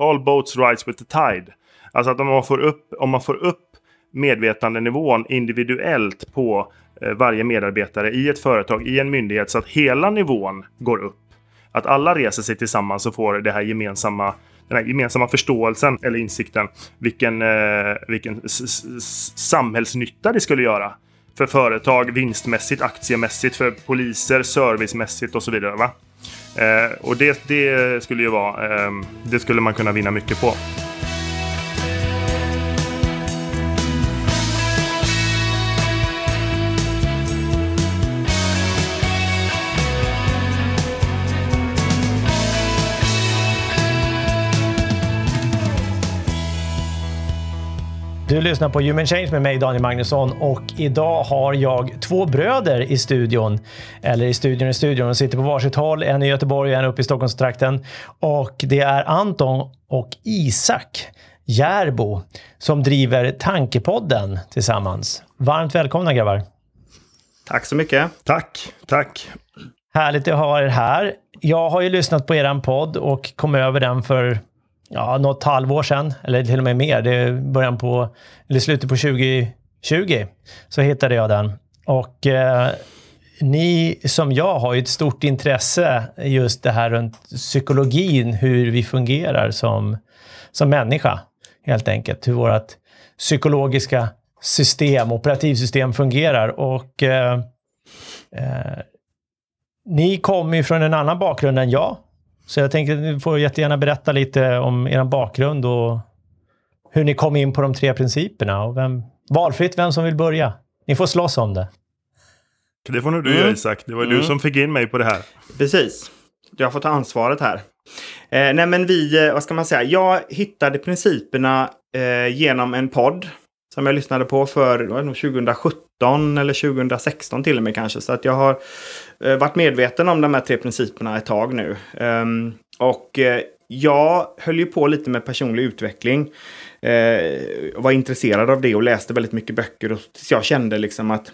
all boats rise with the tide. Alltså att om man får upp, om man får upp medvetandenivån individuellt på eh, varje medarbetare i ett företag, i en myndighet, så att hela nivån går upp. Att alla reser sig tillsammans och får det här gemensamma den här gemensamma förståelsen eller insikten vilken, eh, vilken samhällsnytta det skulle göra. För företag, vinstmässigt, aktiemässigt, för poliser, servicemässigt och så vidare. Va? Eh, och det, det skulle ju vara, eh, det skulle man kunna vinna mycket på. Du lyssnar på Human Change med mig Daniel Magnusson och idag har jag två bröder i studion. Eller i studion i studion. De sitter på varsitt håll. En i Göteborg och en uppe i Stockholmstrakten. Och det är Anton och Isak Järbo som driver Tankepodden tillsammans. Varmt välkomna grabbar! Tack så mycket! Tack, tack! Härligt att ha er här. Jag har ju lyssnat på er podd och kom över den för ja, något halvår sedan, eller till och med mer. Det är början på, eller slutet på 2020, så hittade jag den. Och eh, ni som jag har ju ett stort intresse just det här runt psykologin, hur vi fungerar som, som människa, helt enkelt. Hur vårt psykologiska system, operativsystem fungerar. Och eh, eh, ni kommer ju från en annan bakgrund än jag. Så jag tänker att ni får jättegärna berätta lite om er bakgrund och hur ni kom in på de tre principerna. Och vem, valfritt vem som vill börja. Ni får slåss om det. Det får nog du mm. göra Isak. Det var mm. du som fick in mig på det här. Precis. Jag får ta ansvaret här. Eh, nej men vi, eh, vad ska man säga? Jag hittade principerna eh, genom en podd som jag lyssnade på för 2017 eller 2016 till och med kanske. Så att jag har eh, varit medveten om de här tre principerna ett tag nu. Ehm, och eh, jag höll ju på lite med personlig utveckling. Eh, var intresserad av det och läste väldigt mycket böcker. Och jag kände liksom att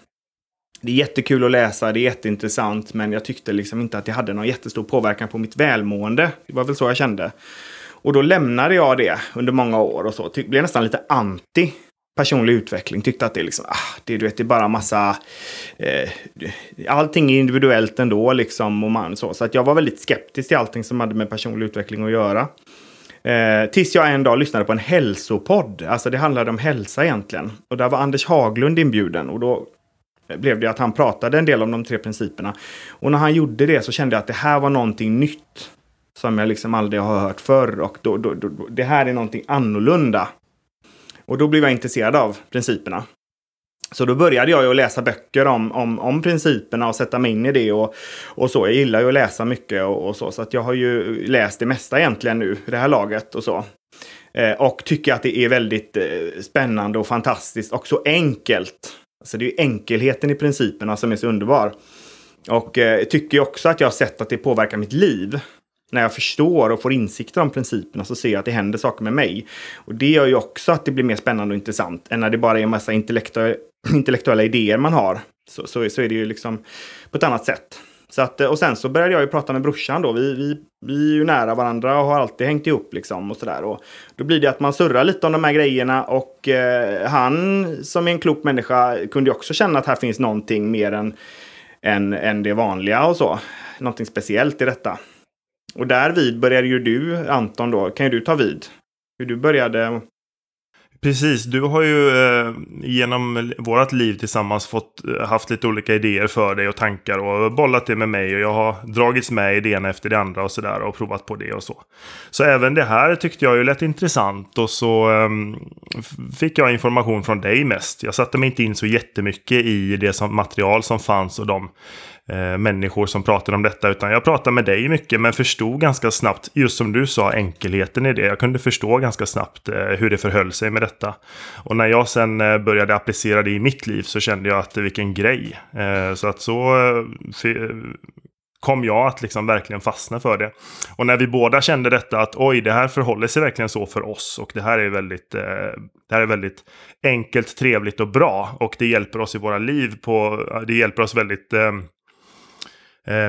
det är jättekul att läsa, det är jätteintressant, men jag tyckte liksom inte att det hade någon jättestor påverkan på mitt välmående. Det var väl så jag kände. Och då lämnade jag det under många år och så. Blev nästan lite anti personlig utveckling. Tyckte att det, liksom, ah, det, du vet, det är bara massa... Eh, allting är individuellt ändå. Liksom, och man, så. så att jag var väldigt skeptisk till allting som hade med personlig utveckling att göra. Eh, tills jag en dag lyssnade på en hälsopodd. Alltså det handlade om hälsa egentligen. Och där var Anders Haglund inbjuden. Och då blev det att han pratade en del om de tre principerna. Och när han gjorde det så kände jag att det här var någonting nytt. Som jag liksom aldrig har hört förr. Och då, då, då, det här är någonting annorlunda. Och då blev jag intresserad av principerna. Så då började jag ju att läsa böcker om, om, om principerna och sätta mig in i det och, och så. Jag gillar ju att läsa mycket och, och så. Så att jag har ju läst det mesta egentligen nu det här laget och så. Eh, och tycker att det är väldigt eh, spännande och fantastiskt och så enkelt. Alltså det är ju enkelheten i principerna som är så underbar. Och eh, tycker också att jag har sett att det påverkar mitt liv när jag förstår och får insikter om principerna så ser jag att det händer saker med mig. Och det gör ju också att det blir mer spännande och intressant än när det bara är en massa intellektu intellektuella idéer man har. Så, så, så, är det ju liksom på ett annat sätt. Så att, och sen så började jag ju prata med brorsan då. Vi, vi, vi är ju nära varandra och har alltid hängt ihop liksom och sådär. Och då blir det att man surrar lite om de här grejerna och eh, han som är en klok människa kunde ju också känna att här finns någonting mer än, än, än det vanliga och så. Någonting speciellt i detta. Och därvid började ju du, Anton, då. Kan ju du ta vid? Hur du började Precis, du har ju eh, genom vårt liv tillsammans fått eh, haft lite olika idéer för dig och tankar och bollat det med mig och jag har dragits med i det ena efter det andra och sådär och provat på det och så. Så även det här tyckte jag ju lät intressant och så eh, fick jag information från dig mest. Jag satte mig inte in så jättemycket i det som, material som fanns och de eh, människor som pratade om detta. Utan jag pratade med dig mycket men förstod ganska snabbt, just som du sa, enkelheten i det. Jag kunde förstå ganska snabbt eh, hur det förhöll sig med detta. Och när jag sen eh, började applicera det i mitt liv så kände jag att vilken grej. Eh, så att så eh, kom jag att liksom verkligen fastna för det. Och när vi båda kände detta att oj, det här förhåller sig verkligen så för oss och det här är väldigt, eh, det här är väldigt enkelt, trevligt och bra och det hjälper oss i våra liv på, det hjälper oss väldigt Eh,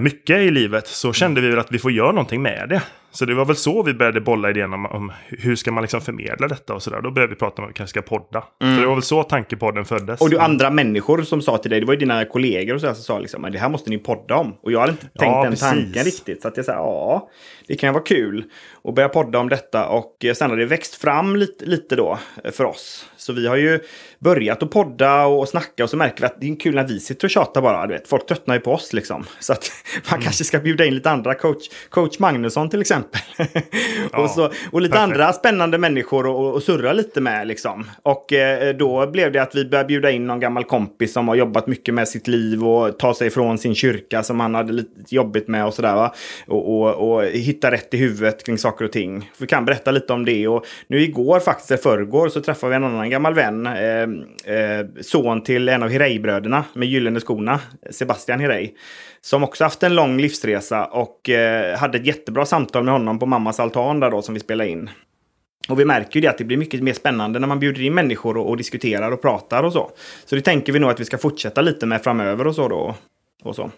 mycket i livet så kände vi väl att vi får göra någonting med det. Så det var väl så vi började bolla idén om, om hur ska man liksom förmedla detta och sådär. Då började vi prata om att vi kanske ska podda. Mm. Så det var väl så tankepodden föddes. Och du andra människor som sa till dig, det var ju dina kollegor och så som sa liksom, det här måste ni podda om. Och jag hade inte tänkt ja, den precis. tanken riktigt. Så att jag sa, ja, det kan vara kul att börja podda om detta. Och sen har det växt fram lite, lite då för oss. Så vi har ju börjat att podda och snacka och så märker vi att det är kul när vi sitter och tjatar bara. Du vet, folk tröttnar ju på oss liksom. Så att man mm. kanske ska bjuda in lite andra. Coach, coach Magnusson till exempel. Ja, och, så, och lite perfekt. andra spännande människor att surra lite med liksom. Och eh, då blev det att vi började bjuda in någon gammal kompis som har jobbat mycket med sitt liv och ta sig ifrån sin kyrka som han hade lite jobbigt med och sådär. Och, och, och hitta rätt i huvudet kring saker och ting. Vi kan berätta lite om det. Och nu igår faktiskt, i förrgår, så träffade vi en annan gammal vän. Eh, eh, son till en av Hirei-bröderna med gyllene skorna, Sebastian Hirei. Som också haft en lång livsresa och eh, hade ett jättebra samtal med honom på mammas altan där då som vi spelade in. Och vi märker ju det att det blir mycket mer spännande när man bjuder in människor och, och diskuterar och pratar och så. Så det tänker vi nog att vi ska fortsätta lite med framöver och så då. Och så.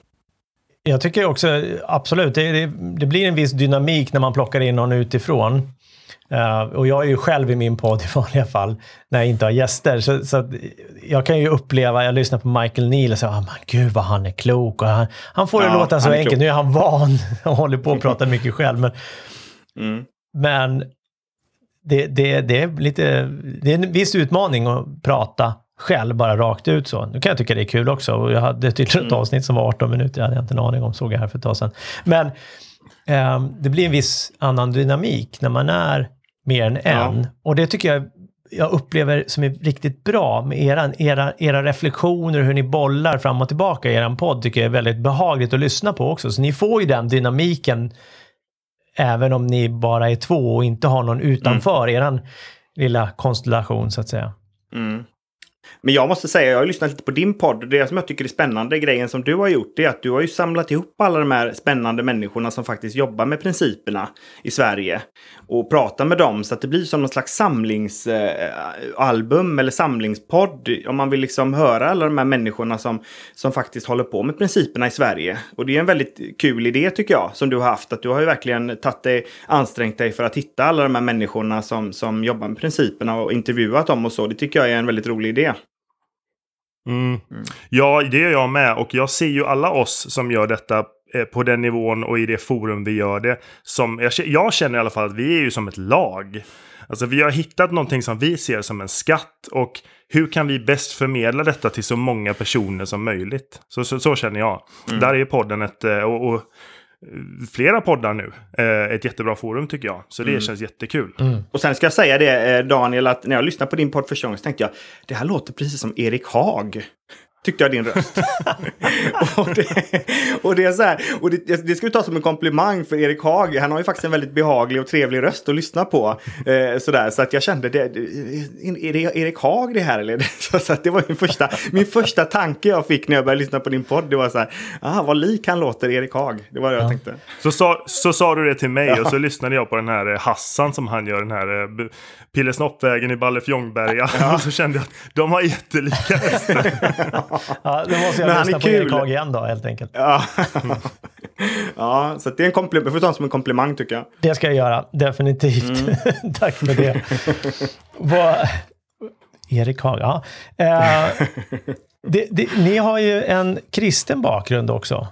Jag tycker också, absolut, det, det, det, blir en viss dynamik när man plockar in någon utifrån. Uh, och jag är ju själv i min podd i vanliga fall när jag inte har gäster. Så, så jag kan ju uppleva, jag lyssnar på Michael Neal och säger ah, gud vad han är klok. Och han, han får det ja, låta så enkelt. Nu är han van och håller på att prata mycket själv. Men, mm. men det, det, det, är lite, det är en viss utmaning att prata själv, bara rakt ut så. Nu kan jag tycka det är kul också. Och jag hade tydligen ett mm. avsnitt som var 18 minuter, det hade jag inte en aning om, såg jag här för ett tag sedan. Men eh, det blir en viss annan dynamik när man är mer än en. Ja. Och det tycker jag jag upplever som är riktigt bra med era, era, era reflektioner, hur ni bollar fram och tillbaka i er podd, tycker jag är väldigt behagligt att lyssna på också. Så ni får ju den dynamiken även om ni bara är två och inte har någon utanför mm. er lilla konstellation så att säga. Mm. Men jag måste säga, jag har lyssnat lite på din podd. Det som jag tycker är spännande, grejen som du har gjort, det är att du har ju samlat ihop alla de här spännande människorna som faktiskt jobbar med principerna i Sverige. Och pratar med dem så att det blir som någon slags samlingsalbum eller samlingspodd. Om man vill liksom höra alla de här människorna som, som faktiskt håller på med principerna i Sverige. Och det är en väldigt kul idé tycker jag, som du har haft. Att du har ju verkligen tagit dig, ansträngt dig för att hitta alla de här människorna som, som jobbar med principerna och intervjuat dem och så. Det tycker jag är en väldigt rolig idé. Mm. Mm. Ja, det gör jag med. Och jag ser ju alla oss som gör detta eh, på den nivån och i det forum vi gör det. Som, jag, känner i alla fall att vi är ju som ett lag. Alltså vi har hittat någonting som vi ser som en skatt. Och hur kan vi bäst förmedla detta till så många personer som möjligt? Så, så, så känner jag. Mm. Där är podden ett... Eh, och, och flera poddar nu. Eh, ett jättebra forum tycker jag. Så det mm. känns jättekul. Mm. Och sen ska jag säga det eh, Daniel, att när jag lyssnade på din podd första gången så tänkte jag det här låter precis som Erik Haag tyckte jag din röst. och, det, och det är så här, och det, det ska du ta som en komplimang för Erik Haag. Han har ju faktiskt en väldigt behaglig och trevlig röst att lyssna på. Eh, sådär, så att jag kände, det, är det Erik Haag det här eller? så att det var min första, min första tanke jag fick när jag började lyssna på din podd. Det var så här, ah, vad lik han låter Erik Haag. Det var det ja. jag tänkte. Så sa, så sa du det till mig ja. och så lyssnade jag på den här eh, Hassan som han gör, den här eh, Pillesnoppvägen i Ballefjongberga. Ja. och så kände jag att de har jättelika röster. ja, då måste jag lyssna på Erik Haag igen då helt enkelt. Ja, ja så det är en komplimang. Jag får ta det som en komplimang tycker jag. Det ska jag göra, definitivt. Mm. Tack för det. Vad... Erik Haag, ja. Eh, det, det, ni har ju en kristen bakgrund också.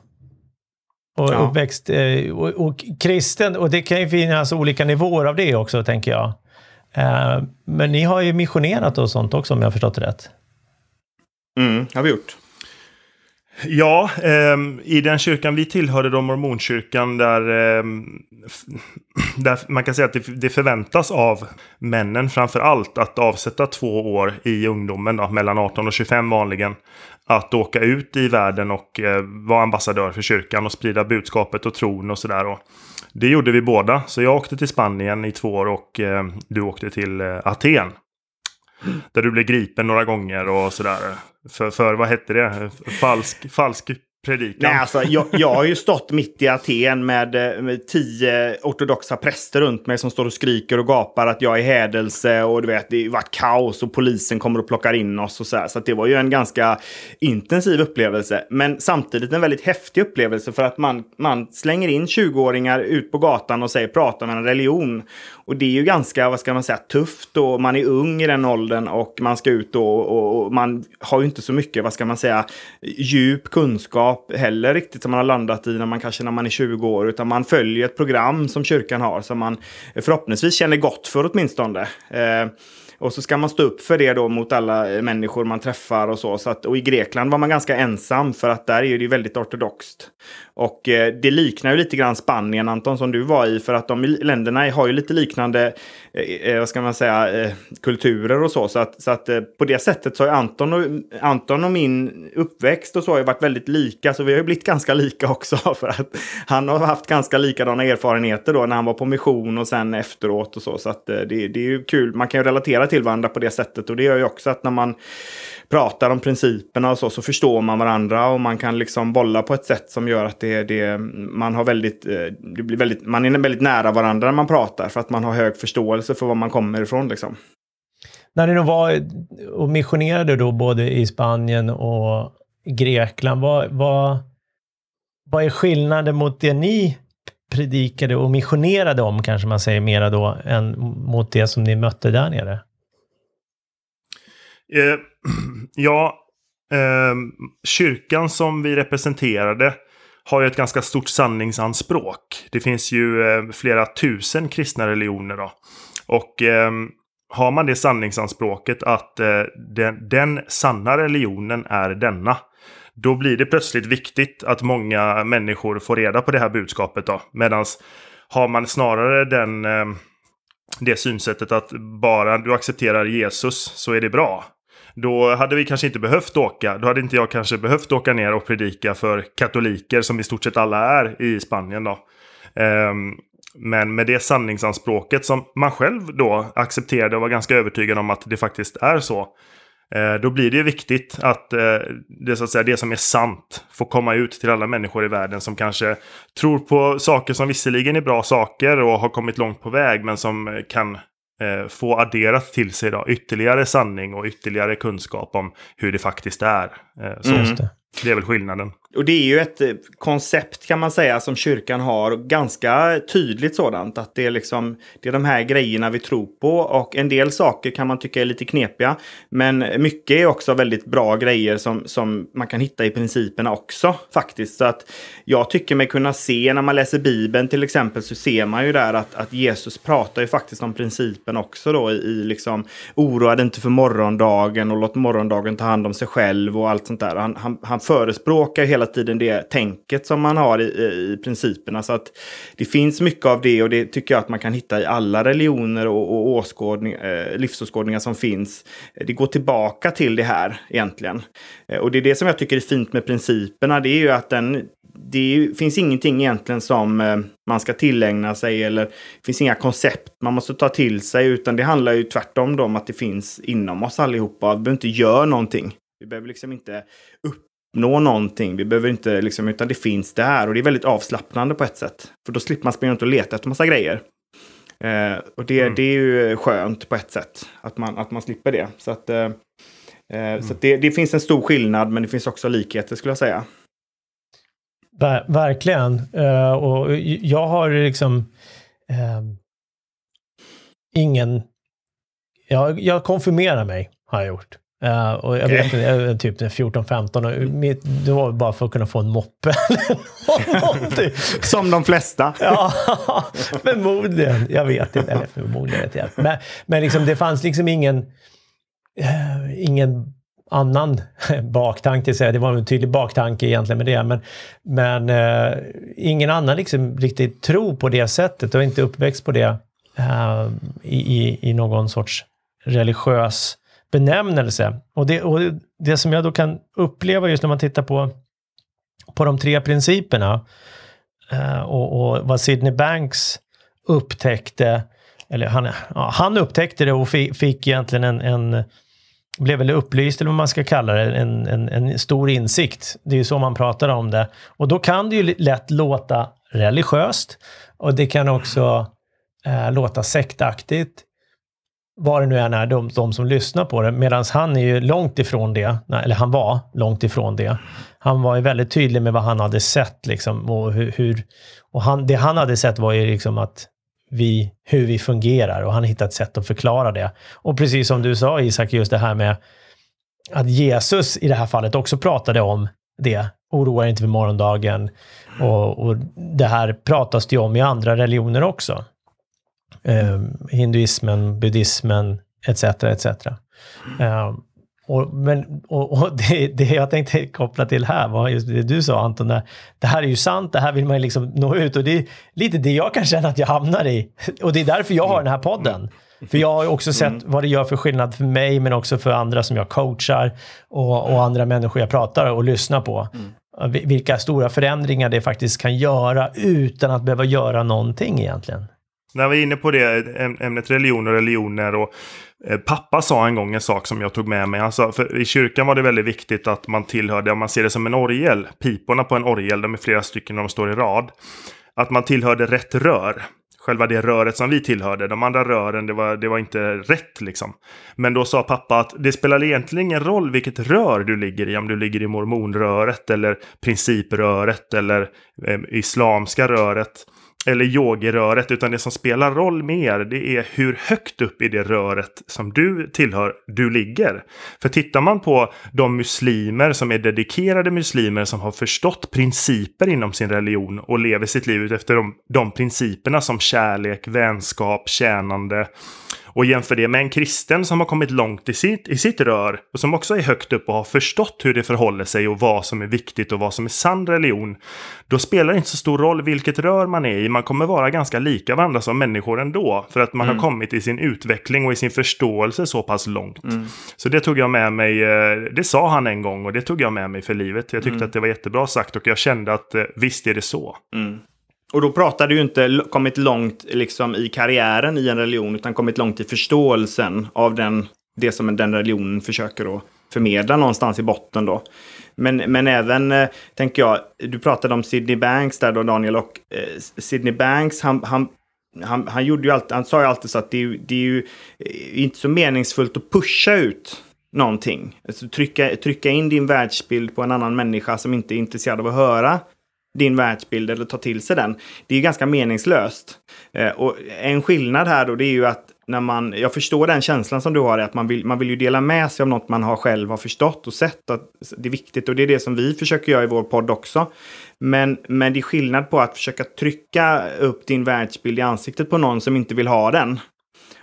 Och ja. uppväxt eh, och, och, kristen, och det kan ju finnas olika nivåer av det också, tänker jag. Eh, men ni har ju missionerat och sånt också, om jag har förstått det rätt. Mm, har vi gjort. Ja, eh, i den kyrkan vi tillhörde, då mormonkyrkan, där, eh, där man kan säga att det, det, förväntas av männen framför allt att avsätta två år i ungdomen, då, mellan 18 och 25 vanligen. Att åka ut i världen och eh, vara ambassadör för kyrkan och sprida budskapet och tron och sådär. Det gjorde vi båda, så jag åkte till Spanien i två år och eh, du åkte till eh, Aten. Där du blev gripen några gånger och sådär. För, för vad hette det? Falsk, falsk predikan? Nej, alltså, jag, jag har ju stått mitt i Aten med, eh, med tio ortodoxa präster runt mig som står och skriker och gapar att jag är hädelse och du vet, det var kaos och polisen kommer och plockar in oss och så här. Så det var ju en ganska intensiv upplevelse. Men samtidigt en väldigt häftig upplevelse för att man, man slänger in 20-åringar ut på gatan och säger prata med en religion. Och det är ju ganska, vad ska man säga, tufft och man är ung i den åldern och man ska ut och, och, och man har ju inte så mycket, vad ska man säga, djup kunskap heller riktigt som man har landat i när man kanske när man är 20 år. Utan man följer ett program som kyrkan har som man förhoppningsvis känner gott för åtminstone. Eh, och så ska man stå upp för det då mot alla människor man träffar och så. så att, och i Grekland var man ganska ensam för att där är det väldigt ortodoxt. Och eh, det liknar ju lite grann Spanien, Anton, som du var i. För att de länderna har ju lite liknande, eh, eh, vad ska man säga, eh, kulturer och så. Så att, så att eh, på det sättet så har Anton och, Anton och min uppväxt och så har ju varit väldigt lika. Så vi har ju blivit ganska lika också. För att han har haft ganska likadana erfarenheter då när han var på mission och sen efteråt och så. Så att eh, det, det är ju kul. Man kan ju relatera till varandra på det sättet. Och det gör ju också att när man pratar om principerna och så, så förstår man varandra och man kan liksom bolla på ett sätt som gör att det, det, man, har väldigt, eh, det blir väldigt, man är väldigt nära varandra när man pratar för att man har hög förståelse för var man kommer ifrån. Liksom. När ni då var och missionerade då både i Spanien och Grekland, vad, vad, vad är skillnaden mot det ni predikade och missionerade om, kanske man säger mera då, än mot det som ni mötte där nere? Eh, ja, eh, kyrkan som vi representerade har ju ett ganska stort sanningsanspråk. Det finns ju eh, flera tusen kristna religioner då. Och ehm, har man det sanningsanspråket att eh, den, den sanna religionen är denna. Då blir det plötsligt viktigt att många människor får reda på det här budskapet då. Medan har man snarare den, ehm, det synsättet att bara du accepterar Jesus så är det bra. Då hade vi kanske inte behövt åka. Då hade inte jag kanske behövt åka ner och predika för katoliker som i stort sett alla är i Spanien. Då. Um, men med det sanningsanspråket som man själv då accepterade och var ganska övertygad om att det faktiskt är så. Eh, då blir det viktigt att eh, det, så att säga, det som är sant får komma ut till alla människor i världen som kanske tror på saker som visserligen är bra saker och har kommit långt på väg men som kan eh, få adderat till sig då, ytterligare sanning och ytterligare kunskap om hur det faktiskt är. Eh, så mm. Det är väl skillnaden. Och det är ju ett eh, koncept kan man säga som kyrkan har, ganska tydligt sådant. Att det är liksom, det är de här grejerna vi tror på och en del saker kan man tycka är lite knepiga. Men mycket är också väldigt bra grejer som, som man kan hitta i principerna också faktiskt. Så att jag tycker mig kunna se när man läser Bibeln till exempel så ser man ju där att, att Jesus pratar ju faktiskt om principen också då i, i liksom oroa dig inte för morgondagen och låt morgondagen ta hand om sig själv och allt sånt där. Han, han, han förespråkar hela hela tiden det tänket som man har i, i principerna. Så att det finns mycket av det och det tycker jag att man kan hitta i alla religioner och, och åskådning, eh, livsåskådningar som finns. Det går tillbaka till det här egentligen. Eh, och det är det som jag tycker är fint med principerna. Det är ju att den, det finns ingenting egentligen som eh, man ska tillägna sig eller det finns inga koncept man måste ta till sig utan det handlar ju tvärtom om att det finns inom oss allihopa. Vi behöver inte göra någonting. Vi behöver liksom inte upp nå någonting. Vi behöver inte, liksom, utan det finns där. Och det är väldigt avslappnande på ett sätt. För då slipper man springa runt och leta efter massa grejer. Eh, och det, mm. det är ju skönt på ett sätt. Att man, att man slipper det. Så, att, eh, mm. så det, det, finns en stor skillnad, men det finns också likheter skulle jag säga. Ver verkligen. Uh, och jag har liksom uh, ingen... Jag, jag konfirmerar mig, har jag gjort. Uh, och jag okay. vet inte, typ 14-15 det var bara för att kunna få en moppe Som de flesta. ja, förmodligen. Jag vet inte. Eller förmodligen vet jag Men, men liksom, det fanns liksom ingen, uh, ingen annan baktanke. Så det var en tydlig baktanke egentligen med det. Men, men uh, ingen annan liksom riktigt tro på det sättet och inte uppväxt på det i, i, i någon sorts religiös benämnelse. Och det, och det som jag då kan uppleva just när man tittar på, på de tre principerna eh, och, och, vad Sidney Banks upptäckte, eller han, ja, han upptäckte det och fick, fick egentligen en, en blev väl upplyst, eller vad man ska kalla det, en, en, en stor insikt. Det är ju så man pratar om det. Och då kan det ju lätt låta religiöst och det kan också eh, låta sektaktigt vad det nu än är, de, de som lyssnar på det. Medan han är ju långt ifrån det, eller han var långt ifrån det. Han var ju väldigt tydlig med vad han hade sett liksom, och hur, hur och han, det han hade sett var ju liksom att vi, hur vi fungerar och han hittat ett sätt att förklara det. Och precis som du sa Isak, just det här med att Jesus i det här fallet också pratade om det. Oroa er inte för morgondagen. Och, och det här pratas det ju om i andra religioner också eh, hinduismen, buddhismen etc. etc. Eh, och, men, och, och det, det, jag tänkte koppla till här var just det du sa Anton, där, det här är ju sant, det här vill man ju liksom nå ut och det är lite det jag kan känna att jag hamnar i. Och det är därför jag har den här podden. För jag har ju också sett vad det gör för skillnad för mig, men också för andra som jag coachar och, och andra människor jag pratar och lyssnar på. Mm. Vilka stora förändringar det faktiskt kan göra utan att behöva göra någonting egentligen. När vi är inne på det ämnet religion och religioner och eh, Pappa sa en gång en sak som jag tog med mig. Alltså, för I kyrkan var det väldigt viktigt att man tillhörde, om man ser det som en orgel, piporna på en orgel, de är flera stycken när de står i rad. Att man tillhörde rätt rör. Själva det röret som vi tillhörde. De andra rören, det var, det var inte rätt liksom. Men då sa pappa att det spelar egentligen ingen roll vilket rör du ligger i. Om du ligger i mormonröret eller principröret eller eh, islamska röret eller yogiröret, utan det som spelar roll mer det är hur högt upp i det röret som du tillhör du ligger. För tittar man på de muslimer som är dedikerade muslimer som har förstått principer inom sin religion och lever sitt liv efter de, de principerna som kärlek, vänskap, tjänande och jämför det med en kristen som har kommit långt i sitt, i sitt rör och som också är högt upp och har förstått hur det förhåller sig och vad som är viktigt och vad som är sann religion. Då spelar det inte så stor roll vilket rör man är i. Man kommer vara ganska lika varandra som människor ändå. För att man mm. har kommit i sin utveckling och i sin förståelse så pass långt. Mm. Så det tog jag med mig. Eh, det sa han en gång och det tog jag med mig för livet. Jag tyckte mm. att det var jättebra sagt och jag kände att eh, visst är det så. Och då pratar du ju inte kommit långt liksom, i karriären i en religion, utan kommit långt i förståelsen av den, det som den religionen försöker att förmedla någonstans i botten då. Men, men även, eh, tänker jag, du pratade om Sidney Banks där då Daniel, och eh, Sidney Banks, han, han, han, han, gjorde ju alltid, han sa ju alltid så att det, det är ju eh, inte så meningsfullt att pusha ut någonting. Alltså trycka, trycka in din världsbild på en annan människa som inte är intresserad av att höra din världsbild eller ta till sig den. Det är ganska meningslöst. Eh, och en skillnad här då det är ju att när man, jag förstår den känslan som du har, att man vill, man vill ju dela med sig av något man har själv har förstått och sett att det är viktigt. Och det är det som vi försöker göra i vår podd också. Men, men det är skillnad på att försöka trycka upp din världsbild i ansiktet på någon som inte vill ha den.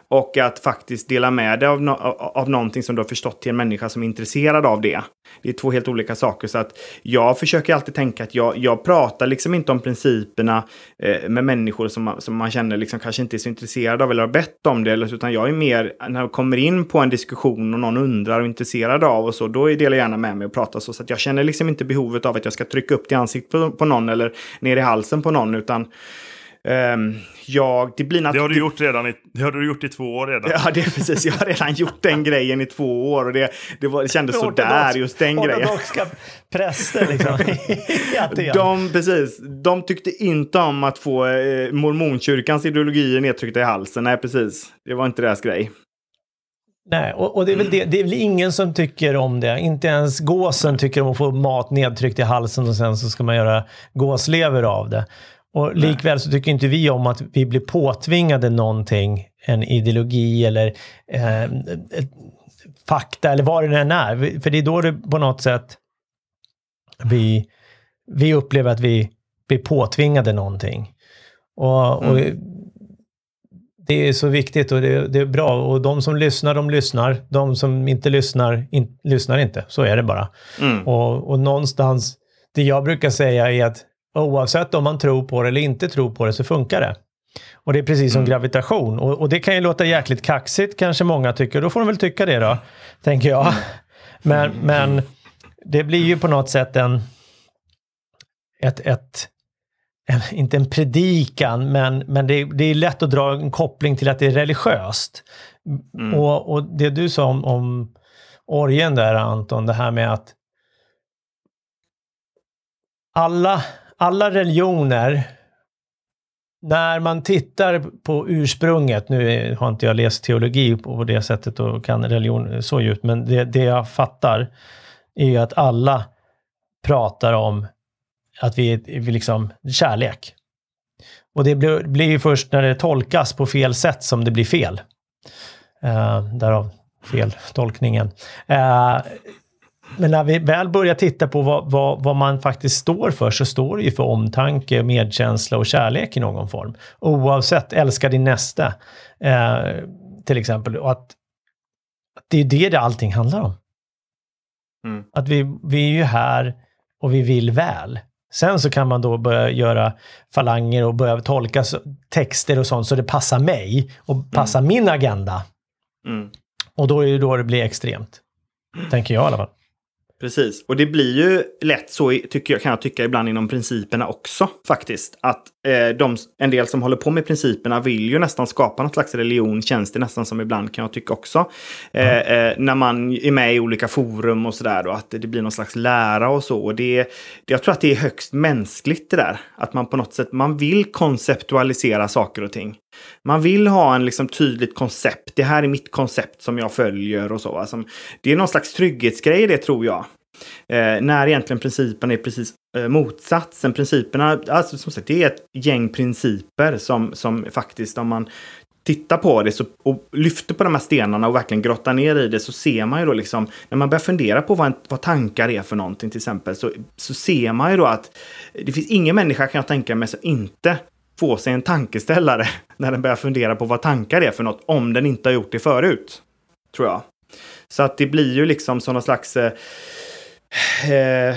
Och att faktiskt dela med dig av, no av någonting som du har förstått till en människa som är intresserad av det. Det är två helt olika saker. Så att jag försöker alltid tänka att jag, jag pratar liksom inte om principerna eh, med människor som, man, som man känner liksom kanske inte är så intresserad av eller har bett om det. utan jag är mer, när jag kommer in på en diskussion och någon undrar och är intresserad av och så, då delar jag gärna med mig och pratar så. Så att jag känner liksom inte behovet av att jag ska trycka upp det i ansiktet på, på någon eller ner i halsen på någon. utan Um, jag, det, blir det har du gjort redan i, det har du gjort i två år redan. Ja, det är precis. Jag har redan gjort den grejen i två år och det, det, var, det kändes sådär just den grejen. Ortodoxa präster liksom. de, precis, de tyckte inte om att få eh, mormonkyrkans ideologier nedtryckta i halsen. Nej, precis. Det var inte deras grej. Nej, och, och det, är väl det, det är väl ingen som tycker om det. Inte ens gåsen tycker om att få mat nedtryckt i halsen och sen så ska man göra gåslever av det. Och likväl så tycker inte vi om att vi blir påtvingade någonting, en ideologi eller eh, fakta eller vad det än är. För det är då det på något sätt vi, vi upplever att vi blir påtvingade någonting. Och, och mm. det är så viktigt och det, det, är bra. Och de som lyssnar, de lyssnar. De som inte lyssnar, in, lyssnar inte. Så är det bara. Mm. Och, och någonstans, det jag brukar säga är att Oavsett om man tror på det eller inte tror på det så funkar det. Och det är precis som mm. gravitation. Och, och, det kan ju låta jäkligt kaxigt kanske många tycker. Då får de väl tycka det då, tänker jag. Mm. Men, men det blir ju på något sätt en... Ett, ett, en, inte en predikan, men, men det, det, är lätt att dra en koppling till att det är religiöst. Mm. Och, och det du sa om, om orgen där Anton, det här med att alla, alla religioner, när man tittar på ursprunget, nu har inte jag läst teologi på det sättet och kan religion så djupt, men det, det jag fattar är ju att alla pratar om att vi är liksom kärlek. Och det blir, blir ju först när det tolkas på fel sätt som det blir fel. Uh, därav feltolkningen. Uh, men när vi väl börjar titta på vad, vad, vad, man faktiskt står för så står det ju för omtanke, medkänsla och kärlek i någon form. Oavsett, älska din nästa eh, till exempel. Och att, att det är det det allting handlar om. Mm. Att vi, vi är ju här och vi vill väl. Sen så kan man då börja göra falanger och börja tolka texter och sånt så det passar mig och passar mm. min agenda. Mm. Och då är det då det blir extremt. Tänker jag i alla fall. Precis, och det blir ju lätt så tycker jag, kan jag tycka ibland inom principerna också faktiskt. Att eh, de, en del som håller på med principerna vill ju nästan skapa något slags religion, känns det nästan som ibland kan jag tycka också. Eh, eh, när man är med i olika forum och sådär då, att det blir någon slags lära och så. Och det, jag tror att det är högst mänskligt det där. Att man på något sätt, man vill konceptualisera saker och ting. Man vill ha en liksom tydligt koncept. Det här är mitt koncept som jag följer och så. Alltså, det är någon slags trygghetsgrej det tror jag. Eh, när egentligen principen är precis eh, motsatsen. Principerna, alltså som sagt, det är ett gäng principer som, som faktiskt om man tittar på det så, och lyfter på de här stenarna och verkligen grottar ner i det så ser man ju då liksom, när man börjar fundera på vad, en, vad tankar är för någonting till exempel, så, så ser man ju då att det finns ingen människa kan jag tänka mig som inte få sig en tankeställare när den börjar fundera på vad tankar är för något, om den inte har gjort det förut. Tror jag. Så att det blir ju liksom sådana slags eh, eh,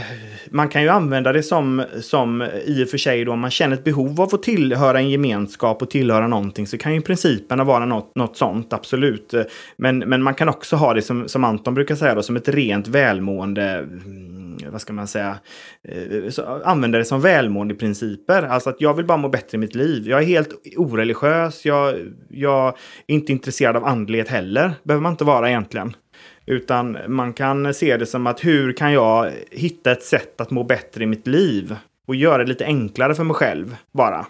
man kan ju använda det som, som i och för sig då om man känner ett behov av att tillhöra en gemenskap och tillhöra någonting så kan ju principerna vara något, något sånt, absolut. Men, men man kan också ha det som, som Anton brukar säga då, som ett rent välmående mm, Eh, vad ska man säga, eh, så, använda det som välmåendeprinciper. Alltså att jag vill bara må bättre i mitt liv. Jag är helt oreligiös, jag, jag är inte intresserad av andlighet heller. behöver man inte vara egentligen. Utan man kan se det som att hur kan jag hitta ett sätt att må bättre i mitt liv? Och göra det lite enklare för mig själv bara.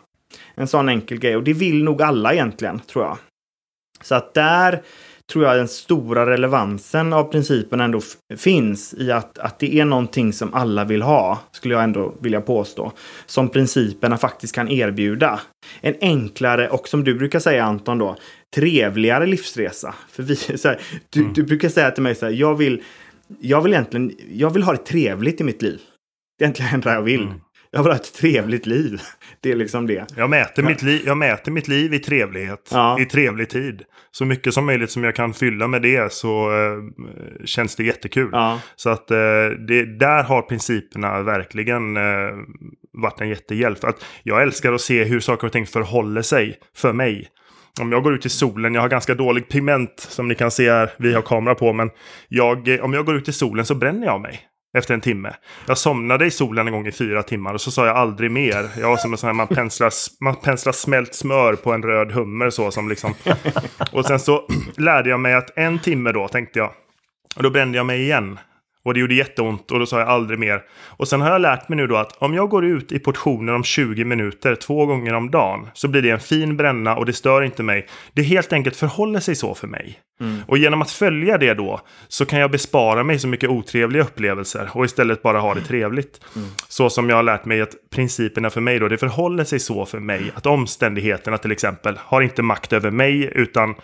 En sån enkel grej. Och det vill nog alla egentligen, tror jag. Så att där tror jag den stora relevansen av principen ändå finns i att, att det är någonting som alla vill ha, skulle jag ändå vilja påstå. Som principerna faktiskt kan erbjuda. En enklare och som du brukar säga Anton då, trevligare livsresa. För vi, här, du, mm. du, brukar säga till mig så här, jag vill, jag vill egentligen, jag vill ha det trevligt i mitt liv. Det är egentligen det enda jag vill. Mm. Jag vill ha ett trevligt liv. Det är liksom det. Jag mäter, mitt, liv, jag mäter mitt liv i trevlighet. Ja. I trevlig tid. Så mycket som möjligt som jag kan fylla med det så uh, känns det jättekul. Ja. Så att uh, det, där har principerna verkligen uh, varit en jättehjälp. Att jag älskar att se hur saker och ting förhåller sig för mig. Om jag går ut i solen, jag har ganska dålig pigment som ni kan se här, vi har kamera på, men jag, om jag går ut i solen så bränner jag mig efter en timme. Jag somnade i solen en gång i fyra timmar och så sa jag aldrig mer. Jag var som en sån här, man penslar, man penslar smält smör på en röd hummer så som liksom. Och sen så lärde jag mig att en timme då tänkte jag. Och då brände jag mig igen. Och det gjorde jätteont och då sa jag aldrig mer. Och sen har jag lärt mig nu då att om jag går ut i portioner om 20 minuter två gånger om dagen så blir det en fin bränna och det stör inte mig. Det helt enkelt förhåller sig så för mig. Mm. Och genom att följa det då så kan jag bespara mig så mycket otrevliga upplevelser och istället bara ha det trevligt. Mm. Så som jag har lärt mig att principerna för mig då, det förhåller sig så för mig att omständigheterna till exempel har inte makt över mig utan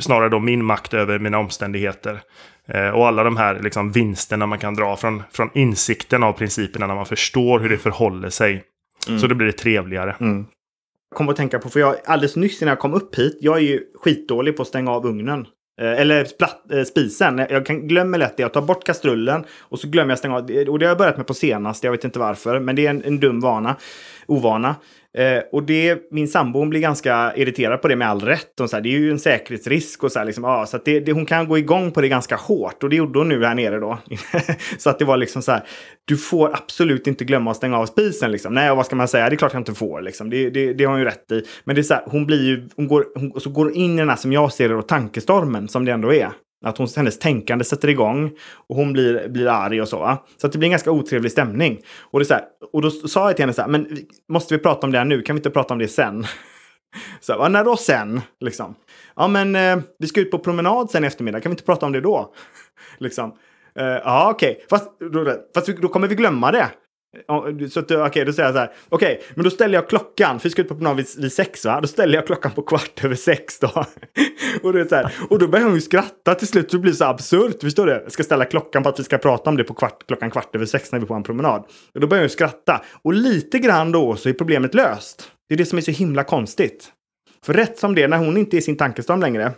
snarare då min makt över mina omständigheter. Eh, och alla de här liksom, vinsterna man kan dra från, från insikten av principerna när man förstår hur det förhåller sig. Mm. Så då blir det trevligare. Mm. Jag kom att tänka på, för jag alldeles nyss innan jag kom upp hit, jag är ju skitdålig på att stänga av ugnen. Eh, eller splatt, eh, spisen. Jag kan, glömmer lätt det. Jag tar bort kastrullen och så glömmer jag stänga av. Och det har jag börjat med på senast. Jag vet inte varför. Men det är en, en dum vana. Ovana. Eh, och det, min sambo blir ganska irriterad på det med all rätt. Hon säger, det är ju en säkerhetsrisk och så här, liksom, ja, så att det, det, hon kan gå igång på det ganska hårt. Och det gjorde hon nu här nere då. så att det var liksom så här, du får absolut inte glömma att stänga av spisen. Liksom. Nej, och vad ska man säga? Det är klart jag inte får. Liksom. Det, det, det har hon ju rätt i. Men det är så här, hon blir ju, hon går, hon, så går in i den här som jag ser det då, tankestormen som det ändå är. Att hon, hennes tänkande sätter igång och hon blir, blir arg och så. Va? Så att det blir en ganska otrevlig stämning. Och, det är så här, och då sa jag till henne så här, men måste vi prata om det här nu? Kan vi inte prata om det sen? Så här, när då sen? Liksom. Ja, men eh, vi ska ut på promenad sen i eftermiddag. Kan vi inte prata om det då? liksom. Eh, ja, okej. Okay. Fast, då, fast då kommer vi glömma det. Så okej, okay, då säger jag så här. Okej, okay, men då ställer jag klockan. För vi ska ut på promenad vid, vid sex, va? Då ställer jag klockan på kvart över sex då. och, det är så här, och då börjar hon ju skratta till slut. Det blir så absurt. Förstår du? Jag ska ställa klockan på att vi ska prata om det på kvart, klockan kvart över sex när vi är på en promenad. Och då börjar hon ju skratta. Och lite grann då så är problemet löst. Det är det som är så himla konstigt. För rätt som det, när hon inte är i sin tankestorm längre,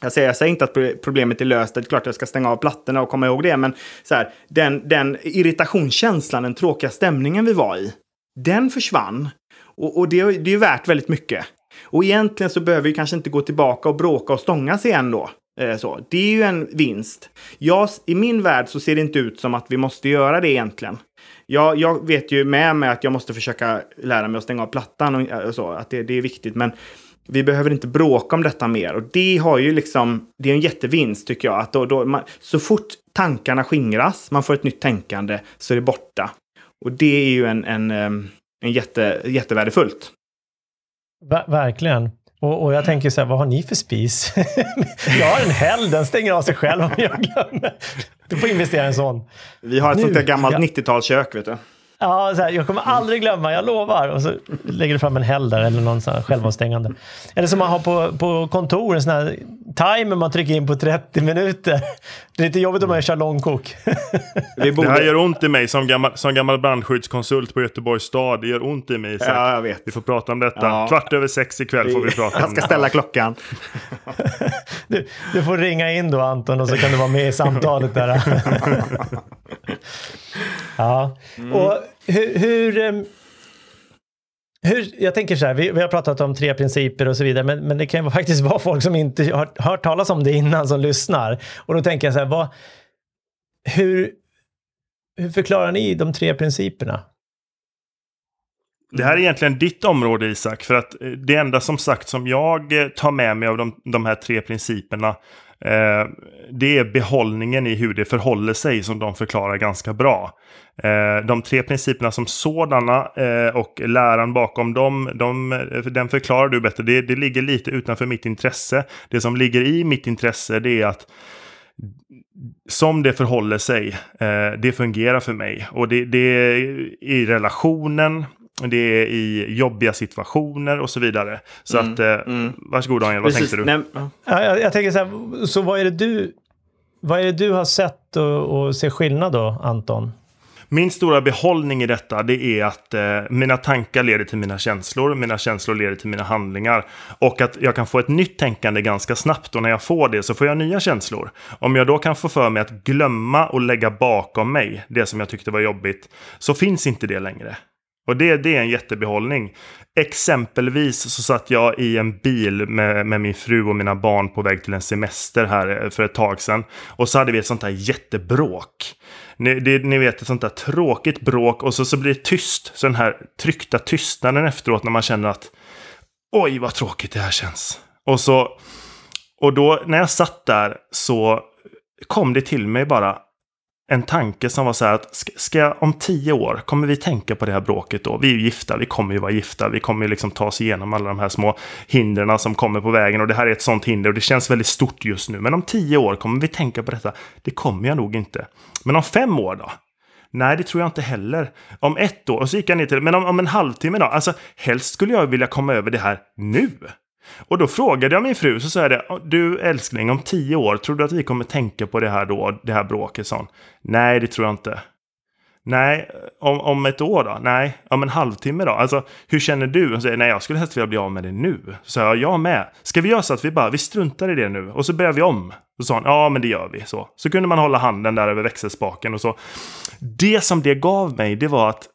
jag säger, jag säger inte att problemet är löst, det är klart att jag ska stänga av plattorna och komma ihåg det, men så här, den, den irritationskänslan, den tråkiga stämningen vi var i, den försvann. Och, och det, det är värt väldigt mycket. Och egentligen så behöver vi kanske inte gå tillbaka och bråka och stångas igen då. Eh, så. Det är ju en vinst. Jag, I min värld så ser det inte ut som att vi måste göra det egentligen. Jag, jag vet ju med mig att jag måste försöka lära mig att stänga av plattan och, eh, och så, att det, det är viktigt. Men vi behöver inte bråka om detta mer. Och det har ju liksom, det är en jättevinst tycker jag. Att då, då man, så fort tankarna skingras, man får ett nytt tänkande, så är det borta. Och det är ju en, en, en jätte, jättevärdefullt. Ver verkligen. Och, och, jag tänker så här, vad har ni för spis? jag har en häll, den stänger av sig själv om jag glömmer. Du får investera i en sån. Vi har ett nu, sånt där gammalt ja. 90-talskök, vet du. Ja, så här, jag kommer aldrig glömma, jag lovar. Och så lägger du fram en häll där eller någon sån här självavstängande. Eller som man har på, på kontor, en sån här timer man trycker in på 30 minuter. Det är lite jobbigt om man kör långkok. Det, borde... det här gör ont i mig som gammal, som gammal brandskyddskonsult på Göteborgs stad. Det gör ont i mig. Så ja, jag vet. Vi får prata om detta. Ja. Kvart över sex ikväll får vi prata om det. Jag ska ställa klockan. Du, du, får ringa in då Anton och så kan du vara med i samtalet där. ja. Mm. Och hur, hur, ehm, hur, jag tänker så här, vi, vi, har pratat om tre principer och så vidare, men, men det kan ju faktiskt vara folk som inte har hört talas om det innan som lyssnar. Och då tänker jag så här, vad, hur, hur förklarar ni de tre principerna? Det här är egentligen ditt område Isak, för att det enda som sagt som jag tar med mig av de, de här tre principerna Eh, det är behållningen i hur det förhåller sig som de förklarar ganska bra. Eh, de tre principerna som sådana eh, och läran bakom dem, de, den förklarar du bättre. Det, det ligger lite utanför mitt intresse. Det som ligger i mitt intresse det är att som det förhåller sig, eh, det fungerar för mig. Och det, det är i relationen, det är i jobbiga situationer och så vidare. Så mm, att, eh, mm. varsågod Daniel, vad Precis, tänkte du? Ja, jag, jag, tänker så här, så vad är det du, vad är det du har sett och, och ser skillnad då, Anton? Min stora behållning i detta det är att eh, mina tankar leder till mina känslor, mina känslor leder till mina handlingar. Och att jag kan få ett nytt tänkande ganska snabbt och när jag får det så får jag nya känslor. Om jag då kan få för mig att glömma och lägga bakom mig det som jag tyckte var jobbigt så finns inte det längre. Och det, det är en jättebehållning. Exempelvis så satt jag i en bil med, med min fru och mina barn på väg till en semester här eh, för ett tag sedan. Och så hade vi ett sånt här jättebråk. Ni, det, ni vet ett sånt där tråkigt bråk och så, så blir det tyst. Så den här tryckta tystnaden efteråt när man känner att oj vad tråkigt det här känns. Och så och då när jag satt där så kom det till mig bara en tanke som var så här att ska, jag, om tio år, kommer vi tänka på det här bråket då? Vi är ju gifta, vi kommer ju vara gifta, vi kommer ju liksom ta oss igenom alla de här små hindren som kommer på vägen och det här är ett sånt hinder och det känns väldigt stort just nu. Men om tio år, kommer vi tänka på detta? Det kommer jag nog inte. Men om fem år då? Nej, det tror jag inte heller. Om ett år, och så gick jag ner till men om, om en halvtimme då? Alltså, helst skulle jag vilja komma över det här nu. Och då frågade jag min fru, så sa jag det, du älskling, om tio år, tror du att vi kommer tänka på det här då, det här bråket? Sån. Nej, det tror jag inte. Nej, om, om ett år då? Nej, om en halvtimme då? Alltså, hur känner du? Hon säger, nej, jag skulle helst vilja bli av med det nu. Så jag, jag med. Ska vi göra så att vi bara, vi struntar i det nu och så börjar vi om? Så sa hon, ja men det gör vi. Så, så kunde man hålla handen där över växelspaken och så. Det som det gav mig, det var att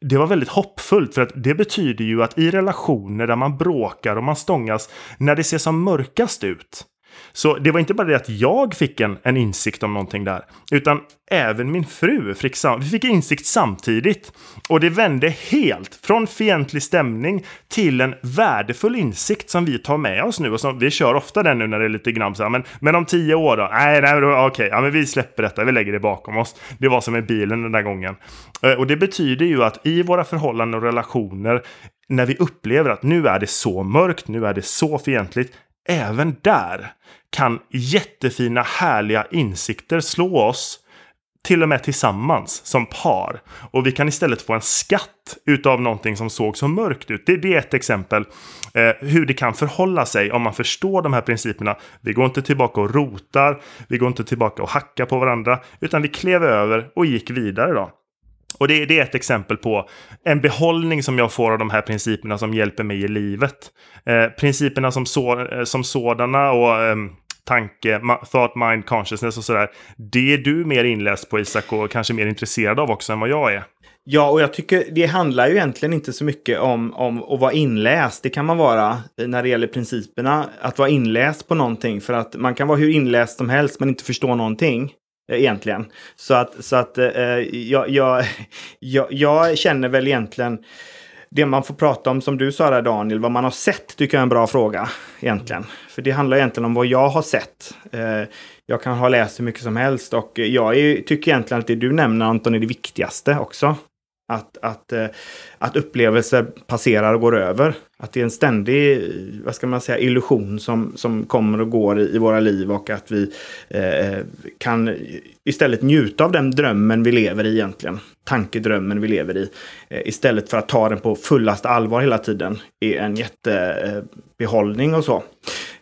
det var väldigt hoppfullt för att det betyder ju att i relationer där man bråkar och man stångas när det ser som mörkast ut så det var inte bara det att jag fick en, en insikt om någonting där, utan även min fru fick, vi fick insikt samtidigt. Och det vände helt från fientlig stämning till en värdefull insikt som vi tar med oss nu. Och som, vi kör ofta den nu när det är lite grann så här, men, men om tio år då? Nej, nej okej, okay, ja, men vi släpper detta, vi lägger det bakom oss. Det var som i bilen den där gången. Eh, och det betyder ju att i våra förhållanden och relationer, när vi upplever att nu är det så mörkt, nu är det så fientligt, även där kan jättefina, härliga insikter slå oss till och med tillsammans som par. Och vi kan istället få en skatt utav någonting som såg så mörkt ut. Det, det är ett exempel eh, hur det kan förhålla sig om man förstår de här principerna. Vi går inte tillbaka och rotar, vi går inte tillbaka och hackar på varandra, utan vi klev över och gick vidare då. Och det, det, är ett exempel på en behållning som jag får av de här principerna som hjälper mig i livet. Eh, principerna som, så, eh, som sådana och eh, tanke, thought, mind, consciousness och sådär. Det är du mer inläst på Isak och kanske mer intresserad av också än vad jag är. Ja, och jag tycker det handlar ju egentligen inte så mycket om, om att vara inläst. Det kan man vara när det gäller principerna. Att vara inläst på någonting. För att man kan vara hur inläst som helst men inte förstå någonting. Eh, egentligen. Så att, så att eh, eh jag, jag, jag, jag, känner väl egentligen det man får prata om, som du sa där Daniel, vad man har sett tycker jag är en bra fråga egentligen. För det handlar egentligen om vad jag har sett. Eh, jag kan ha läst hur mycket som helst och jag är, tycker egentligen att det du nämner Anton är det viktigaste också. Att, att, eh, att upplevelser passerar och går över. Att det är en ständig, vad ska man säga, illusion som, som kommer och går i, i våra liv och att vi eh, kan istället njuta av den drömmen vi lever i egentligen. Tankedrömmen vi lever i. Eh, istället för att ta den på fullaste allvar hela tiden. är en jättebehållning och så.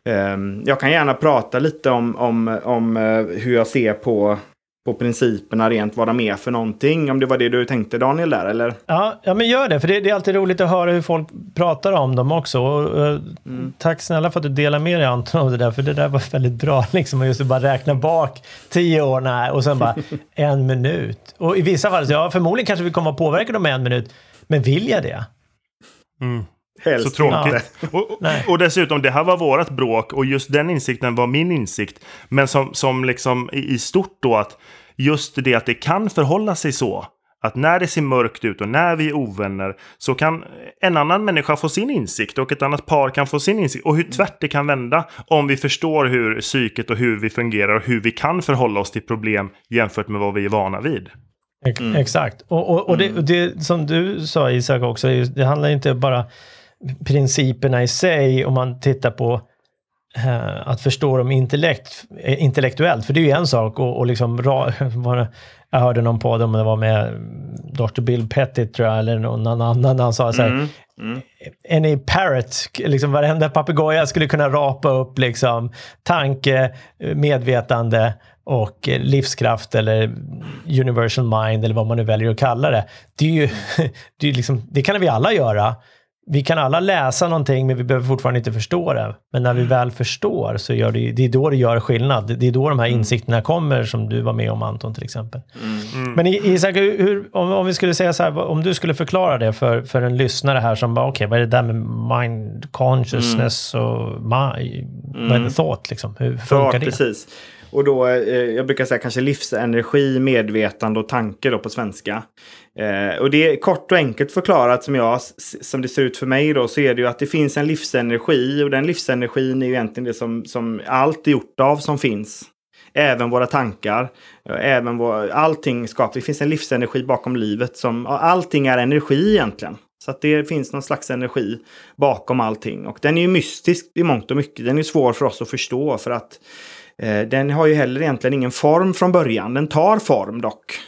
Eh, jag kan gärna prata lite om, om, om eh, hur jag ser på på principerna rent vad de är för någonting. Om det var det du tänkte Daniel där eller? Ja, ja men gör det. För det, det är alltid roligt att höra hur folk pratar om dem också. Och, och, mm. Tack snälla för att du delar med dig Anton av det där. För det där var väldigt bra. Liksom, just att bara räkna bak tio år nej, och sen bara en minut. Och i vissa fall, ja förmodligen kanske vi kommer att påverka dem med en minut. Men vill jag det? Mm. Helst så tråkigt. Och, och, och, dessutom, det här var vårat bråk och just den insikten var min insikt. Men som, som liksom i, i stort då att just det att det kan förhålla sig så. Att när det ser mörkt ut och när vi är ovänner så kan en annan människa få sin insikt och ett annat par kan få sin insikt. Och hur tvärt det kan vända om vi förstår hur psyket och hur vi fungerar och hur vi kan förhålla oss till problem jämfört med vad vi är vana vid. Mm. Exakt. Och, och, och, det, och, det, som du sa Isak också, det handlar inte bara principerna i sig om man tittar på eh, att förstå dem intellekt, eh, intellektuellt. För det är ju en sak och, och liksom, jag hörde någon podd om det var med Dr. Bill Pettit tror jag, eller någon annan, han sa så här, mm. Mm. Any parrot, liksom varenda papegoja skulle kunna rapa upp liksom tanke, medvetande och livskraft eller universal mind eller vad man nu väljer att kalla det. Det, är ju, det, är liksom, det kan vi alla göra vi kan alla läsa någonting, men vi behöver fortfarande inte förstå det. Men när vi mm. väl förstår så gör det, det är då det gör skillnad. Det är då de här mm. insikterna kommer, som du var med om Anton till exempel. Mm. mm. Men Isak, hur, om, om, vi skulle säga så här, om du skulle förklara det för, för en lyssnare här som bara, okej, okay, vad är det där med mind consciousness mm. och my, vad är det thought liksom? Hur funkar ja, det? Precis. Och då, eh, jag brukar säga kanske livsenergi, medvetande och tanke då på svenska. Eh, och det är kort och enkelt förklarat som, jag, som det ser ut för mig då, så är det ju att det finns en livsenergi och den livsenergin är ju egentligen det som, som allt är gjort av som finns. Även våra tankar, eh, även vår, allting skapar, Det finns en livsenergi bakom livet som, allting är energi egentligen. Så att det finns någon slags energi bakom allting. Och den är ju mystisk i mångt och mycket. Den är svår för oss att förstå för att eh, den har ju heller egentligen ingen form från början. Den tar form dock.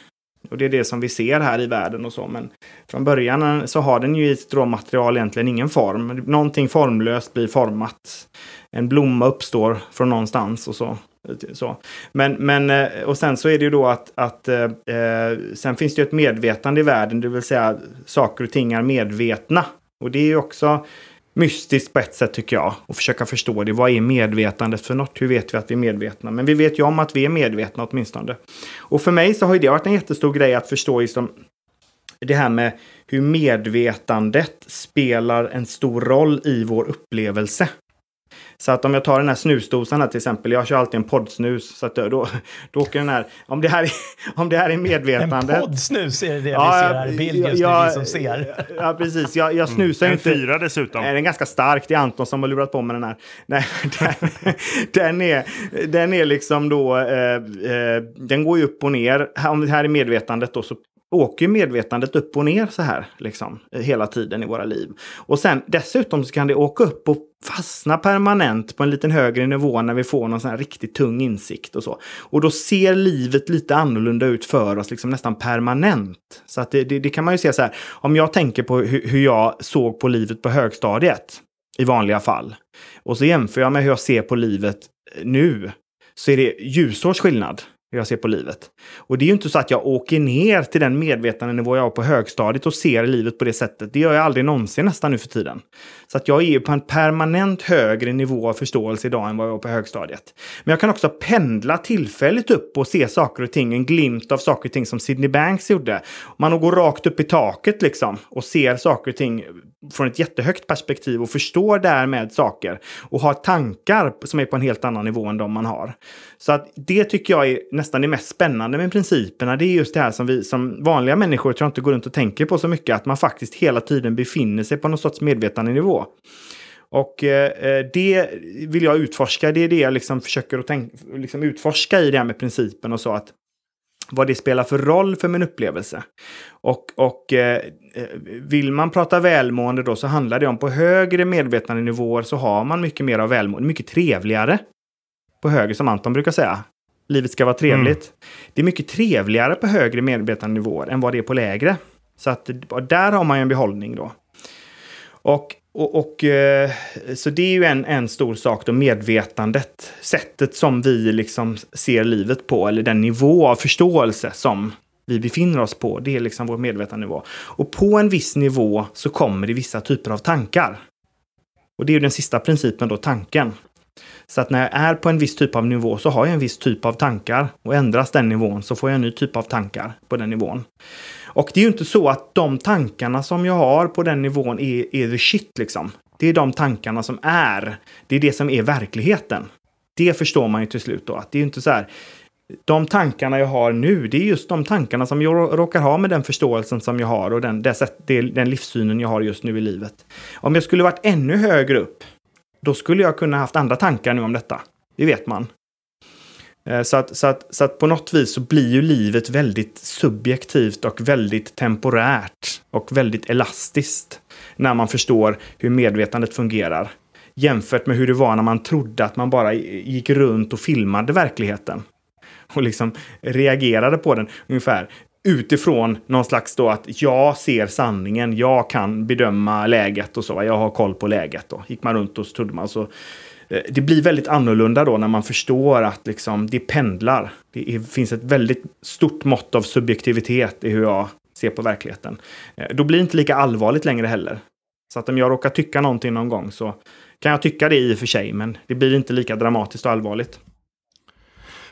Och det är det som vi ser här i världen och så. Men från början eh, så har den ju i stråmaterial råmaterial egentligen ingen form. Någonting formlöst blir format. En blomma uppstår från någonstans och så. så. Men, men, eh, och sen så är det ju då att, att eh, eh, sen finns det ju ett medvetande i världen, det vill säga saker och ting är medvetna. Och det är ju också mystiskt på ett sätt tycker jag. Och försöka förstå det. Vad är medvetandet för något? Hur vet vi att vi är medvetna? Men vi vet ju om att vi är medvetna åtminstone. Och för mig så har det varit en jättestor grej att förstå liksom det här med hur medvetandet spelar en stor roll i vår upplevelse. Så att om jag tar den här snusdosan här till exempel, jag kör alltid en poddsnus. Så att då, då, åker den här, om det här är, om det här är medvetandet. En poddsnus är det det ja, vi ser här i bild just ja, nu, vi som ser. Ja, precis. Jag, jag snusar mm, inte. En fyra dessutom. Nej, den är ganska stark. Det är Anton som har lurat på med den här. Nej, den, den, är, den är liksom då, eh, eh, den går ju upp och ner. Om det här är medvetandet då så åker medvetandet upp och ner så här liksom hela tiden i våra liv. Och sen dessutom så kan det åka upp och fastna permanent på en liten högre nivå när vi får någon sån här riktigt tung insikt och så. Och då ser livet lite annorlunda ut för oss, liksom nästan permanent. Så att det, det, det kan man ju se så här, om jag tänker på hur, hur jag såg på livet på högstadiet i vanliga fall. Och så jämför jag med hur jag ser på livet nu. Så är det ljusårs skillnad hur jag ser på livet. Och det är ju inte så att jag åker ner till den medvetandenivå jag har på högstadiet och ser livet på det sättet. Det gör jag aldrig någonsin nästan nu för tiden. Så att jag är ju på en permanent högre nivå av förståelse idag än vad jag var på högstadiet. Men jag kan också pendla tillfälligt upp och se saker och ting, en glimt av saker och ting som Sidney Banks gjorde. Man går rakt upp i taket liksom och ser saker och ting från ett jättehögt perspektiv och förstår därmed saker och har tankar som är på en helt annan nivå än de man har. Så att det tycker jag är nästan det mest spännande med principerna. Det är just det här som vi som vanliga människor tror jag inte går runt och tänker på så mycket. Att man faktiskt hela tiden befinner sig på någon sorts medvetandenivå. Och eh, eh, det vill jag utforska. Det är det jag liksom försöker att tänka, liksom utforska i det här med principen och så. att vad det spelar för roll för min upplevelse. Och, och eh, eh vill man prata välmående då så handlar det om på högre medvetandenivåer så har man mycket mer av välmående, mycket trevligare. På högre som Anton brukar säga. Livet ska vara trevligt. Mm. Det är mycket trevligare på högre medvetandenivåer än vad det är på lägre. Så att där har man ju en behållning då. Och, och, och eh, så det är ju en, en stor sak då, medvetandet. Sättet som vi liksom ser livet på, eller den nivå av förståelse som vi befinner oss på. Det är liksom vår medvetandnivå. Och på en viss nivå så kommer det vissa typer av tankar. Och det är ju den sista principen då, tanken. Så att när jag är på en viss typ av nivå så har jag en viss typ av tankar. Och ändras den nivån så får jag en ny typ av tankar på den nivån. Och det är ju inte så att de tankarna som jag har på den nivån är, är the shit liksom. Det är de tankarna som är. Det är det som är verkligheten. Det förstår man ju till slut då. Att det är ju inte så här. De tankarna jag har nu, det är just de tankarna som jag råkar ha med den förståelsen som jag har och den, den livssynen jag har just nu i livet. Om jag skulle varit ännu högre upp, då skulle jag kunna haft andra tankar nu om detta. Det vet man. Eh, så att, så, att, så att på något vis så blir ju livet väldigt subjektivt och väldigt temporärt och väldigt elastiskt när man förstår hur medvetandet fungerar. Jämfört med hur det var när man trodde att man bara gick runt och filmade verkligheten. Och liksom reagerade på den ungefär utifrån någon slags då att jag ser sanningen, jag kan bedöma läget och så, jag har koll på läget. Då. Gick man runt och så trodde man så eh, det blir väldigt annorlunda då när man förstår att liksom, det pendlar. Det är, finns ett väldigt stort mått av subjektivitet i hur jag ser på verkligheten. Eh, då blir det inte lika allvarligt längre heller. Så att om jag råkar tycka någonting någon gång så kan jag tycka det i och för sig, men det blir inte lika dramatiskt och allvarligt.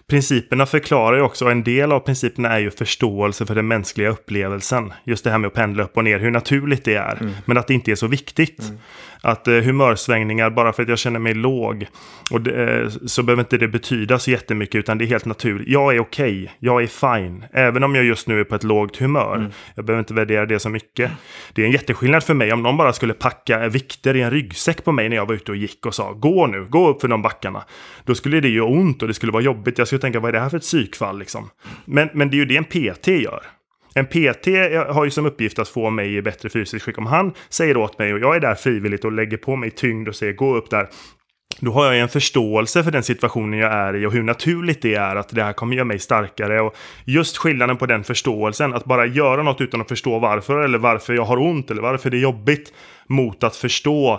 Principerna förklarar ju också, och en del av principerna är ju förståelse för den mänskliga upplevelsen. Just det här med att pendla upp och ner, hur naturligt det är. Mm. Men att det inte är så viktigt. Mm att eh, humörsvängningar, bara för att jag känner mig låg, och det, eh, så behöver inte det betyda så jättemycket, utan det är helt naturligt. Jag är okej, okay, jag är fine, även om jag just nu är på ett lågt humör. Mm. Jag behöver inte värdera det så mycket. Det är en jätteskillnad för mig om någon bara skulle packa vikter i en ryggsäck på mig när jag var ute och gick och sa gå nu, gå upp för de backarna. Då skulle det göra ont och det skulle vara jobbigt. Jag skulle tänka vad är det här för ett psykfall liksom? Men, men det är ju det en PT gör. En PT har ju som uppgift att få mig i bättre fysiskt skick. Om han säger åt mig och jag är där frivilligt och lägger på mig tyngd och säger gå upp där. Då har jag en förståelse för den situationen jag är i och hur naturligt det är att det här kommer göra mig starkare. Och just skillnaden på den förståelsen, att bara göra något utan att förstå varför eller varför jag har ont eller varför det är jobbigt mot att förstå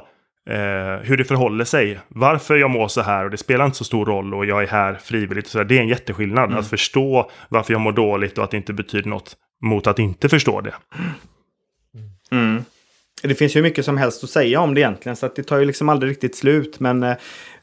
eh, hur det förhåller sig. Varför jag mår så här och det spelar inte så stor roll och jag är här frivilligt. så Det är en jätteskillnad. Mm. Att förstå varför jag mår dåligt och att det inte betyder något mot att inte förstå det. Mm. mm. Det finns ju mycket som helst att säga om det egentligen, så att det tar ju liksom aldrig riktigt slut. Men, eh,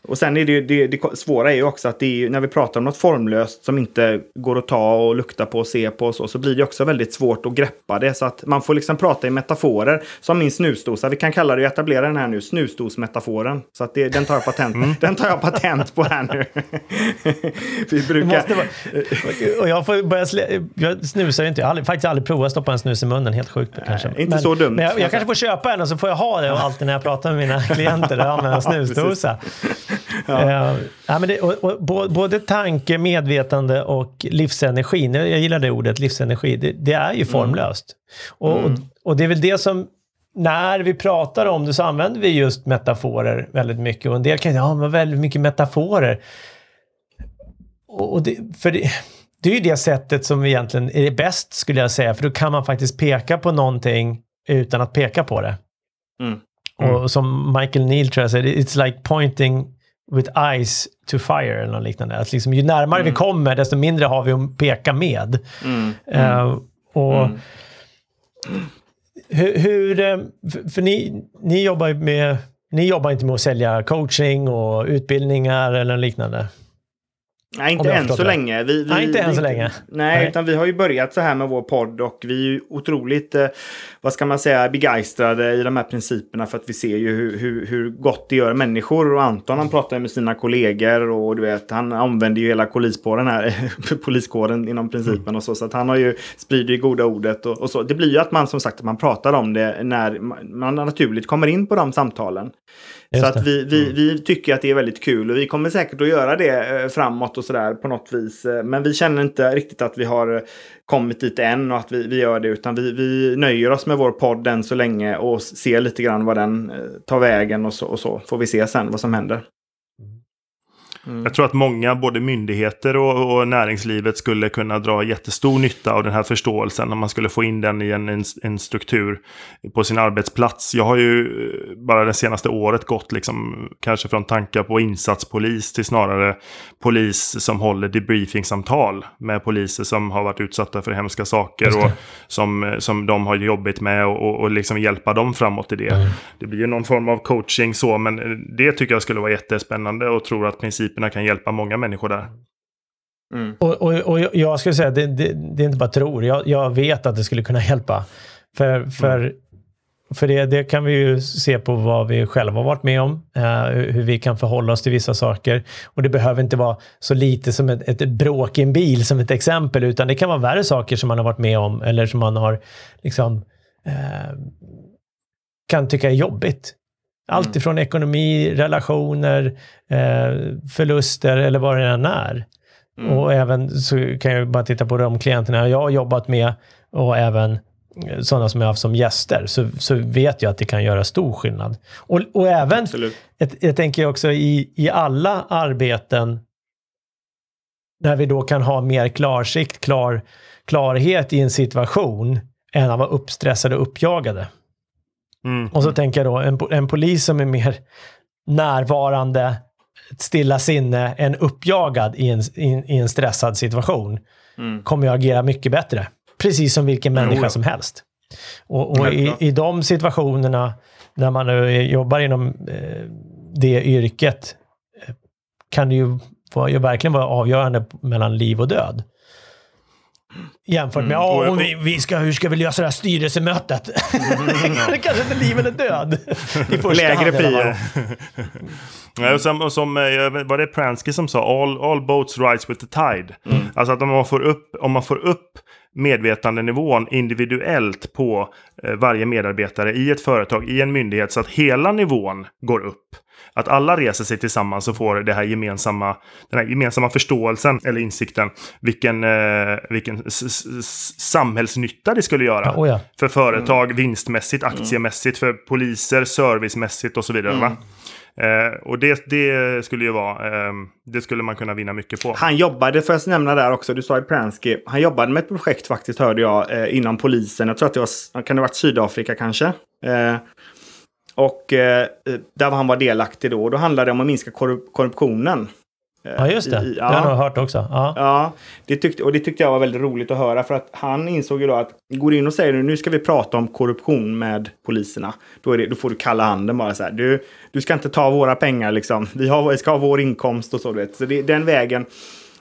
och sen är det ju det, det svåra är ju också att det är ju, när vi pratar om något formlöst som inte går att ta och lukta på och se på och så, så blir det också väldigt svårt att greppa det. Så att man får liksom prata i metaforer. Som min snusdosa, vi kan kalla det, etablera den här nu, snusdosmetaforen. Så att det, den tar jag patent, mm. den tar jag patent på här nu. vi brukar... Vara, och jag får börja slä, jag snusar ju inte, jag har aldrig, faktiskt aldrig provat att stoppa en snus i munnen, helt sjukt kanske. inte men, så dumt. Men jag, jag kanske får köpa en och så får jag ha det och alltid när jag pratar med mina klienter och använder en snusdosa. Ja. Uh, ja, men det, och, och, både tanke, medvetande och livsenergi, jag gillar det ordet, livsenergi, det, det är ju formlöst. Mm. Och, mm. och det är väl det som när vi pratar om det så använder vi just metaforer väldigt mycket. Och en del kan säga, ja, men väldigt mycket metaforer. Och det, för det, det är ju det sättet som egentligen är bäst, skulle jag säga. För då kan man faktiskt peka på någonting utan att peka på det. Mm. Mm. Och som Michael Neal tror jag säger, it's like pointing with eyes to fire eller något liknande. Att liksom, ju närmare mm. vi kommer, desto mindre har vi att peka med. Uh, och mm. hur, hur, eh, för, ni, ni jobbar med, ni jobbar inte med att sälja coaching och utbildningar eller liknande? Nej, inte än så det. länge. Vi, vi, nej, inte än så länge. Nej, nej, utan vi har ju börjat så här med vår podd och vi är ju otroligt, eh, vad ska man säga, begeistrade i de här principerna för att vi ser ju hur, hur, hur gott det gör människor. Och Anton han pratar med sina kollegor och du vet, han använder ju hela poliskåren här, poliskåren inom principen mm. och så. Så att han har ju, sprider ju goda ordet och, och, så. Det blir ju att man som sagt, man pratar om det när man naturligt kommer in på de samtalen. Just så att vi, vi, mm. vi tycker att det är väldigt kul och vi kommer säkert att göra det eh, framåt och sådär på något vis. Eh, men vi känner inte riktigt att vi har kommit dit än och att vi, vi gör det. Utan vi, vi nöjer oss med vår podd än så länge och ser lite grann vad den eh, tar vägen och så, och så. Får vi se sen vad som händer. Mm. Jag tror att många, både myndigheter och, och, näringslivet, skulle kunna dra jättestor nytta av den här förståelsen om man skulle få in den i en, en, en, struktur på sin arbetsplats. Jag har ju eh, bara det senaste året gått liksom, kanske från tankar på insatspolis till snarare polis som håller debriefingsamtal med poliser som har varit utsatta för hemska saker och som, som de har jobbigt med och, och liksom hjälpa dem framåt i det. Mm. Det blir ju någon form av coaching så, men det tycker jag skulle vara jättespännande och tror att principen principerna kan hjälpa många människor där. Mm. Och, och, och, jag skulle säga, det, det, det är inte bara tror, jag, jag, vet att det skulle kunna hjälpa. För, för, mm. för det, det kan vi ju se på vad vi själva har varit med om, eh, hur vi kan förhålla oss till vissa saker. Och det behöver inte vara så lite som ett, ett bråk i en bil som ett exempel, utan det kan vara värre saker som man har varit med om eller som man har liksom eh, kan tycka är jobbigt. Allt mm. ifrån ekonomi, relationer, eh, förluster eller vad det än är. Mm. Och även så kan jag bara titta på de klienterna jag har jobbat med och även sådana som jag har haft som gäster, så, så vet jag att det kan göra stor skillnad. Och, och även, ett, jag tänker också i, i alla arbeten, när vi då kan ha mer klarsikt, klar, klarhet i en situation, än att vara uppstressade och uppjagade. Mm. Och så tänker jag då, en, en polis som är mer närvarande, ett stilla sinne, än uppjagad i en, i, i en stressad situation, mm. kommer att agera mycket bättre. Precis som vilken människa som helst. Och, och i, i de situationerna, när man jobbar inom eh, det yrket, eh, kan det ju, ju verkligen vara avgörande mellan liv och död. Jämfört med, mm. oh, vi, vi ska, hur ska vi lösa det här styrelsemötet? Mm. kanske inte liv eller död. I första Lägre prio. Mm. som, som, eh, var det Pransky som sa all, all boats rise with the tide. Mm. Alltså att om man får upp, om man får upp medvetandenivån individuellt på eh, varje medarbetare i ett företag, i en myndighet, så att hela nivån går upp att alla reser sig tillsammans och får det här gemensamma, den här gemensamma förståelsen eller insikten. Vilken, eh, vilken samhällsnytta det skulle göra. Oh ja. För företag, mm. vinstmässigt, aktiemässigt, för poliser, servicemässigt och så vidare. Mm. Eh, och det, det skulle ju vara, eh, det skulle man kunna vinna mycket på. Han jobbade, får jag nämna där också, du sa i Pransky, han jobbade med ett projekt faktiskt hörde jag eh, inom polisen. Jag tror att det var, kan det ha varit Sydafrika kanske? Eh, och eh, eh, där han var delaktig då. Och då handlade det om att minska korrup korruptionen. Ja, just det. I- Det har jag nog hört också. Ja. Ja, det tyckte, och det tyckte jag var väldigt roligt att höra för att han insåg ju då att går in och säger nu ska vi prata om korruption med poliserna. Då, det, då får du kalla handen bara så här. Du, du ska inte ta våra pengar liksom. Vi, har, vi ska ha vår inkomst och så. Du vet. Så det den vägen.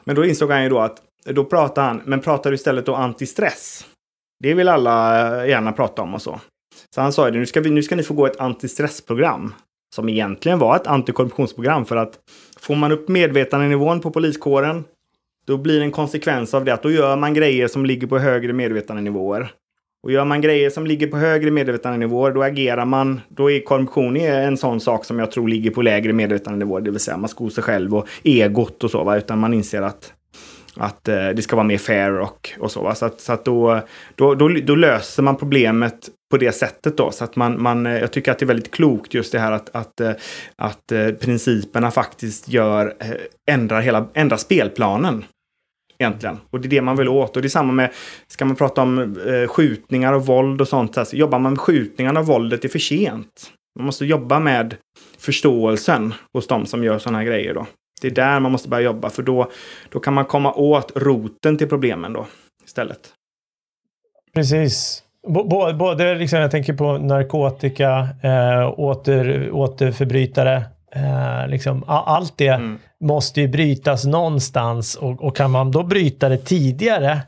Men då insåg han ju då att då pratar han, men pratar du istället då antistress. Det vill alla gärna prata om och så. Så han sa ju det, nu ska, vi, nu ska ni få gå ett antistressprogram. Som egentligen var ett antikorruptionsprogram för att får man upp medvetandenivån på poliskåren då blir en konsekvens av det att då gör man grejer som ligger på högre medvetandenivåer. Och gör man grejer som ligger på högre medvetandenivåer, då agerar man. Då är korruption en sån sak som jag tror ligger på lägre medvetandenivåer. Det vill säga man skor sig själv och egot och så. Va? Utan man inser att, att eh, det ska vara mer fair och, och så. Va? Så, att, så att då, då, då, då löser man problemet på det sättet då. Så att man, man, eh, jag tycker att det är väldigt klokt just det här att, att, eh, att eh, principerna faktiskt gör, ändrar, hela, ändrar spelplanen. Egentligen. Och det är det man vill åt. Och det är samma med, ska man prata om eh, skjutningar och våld och sånt. Så jobbar man med skjutningarna och våldet är för sent. Man måste jobba med förståelsen hos de som gör sådana här grejer då. Det är där man måste börja jobba för då, då kan man komma åt roten till problemen då istället. Precis. B- bå- Både, liksom, jag tänker på narkotika, eh, åter, återförbrytare. Eh, liksom, allt det Mm. måste ju brytas någonstans och, och kan man då bryta det tidigare,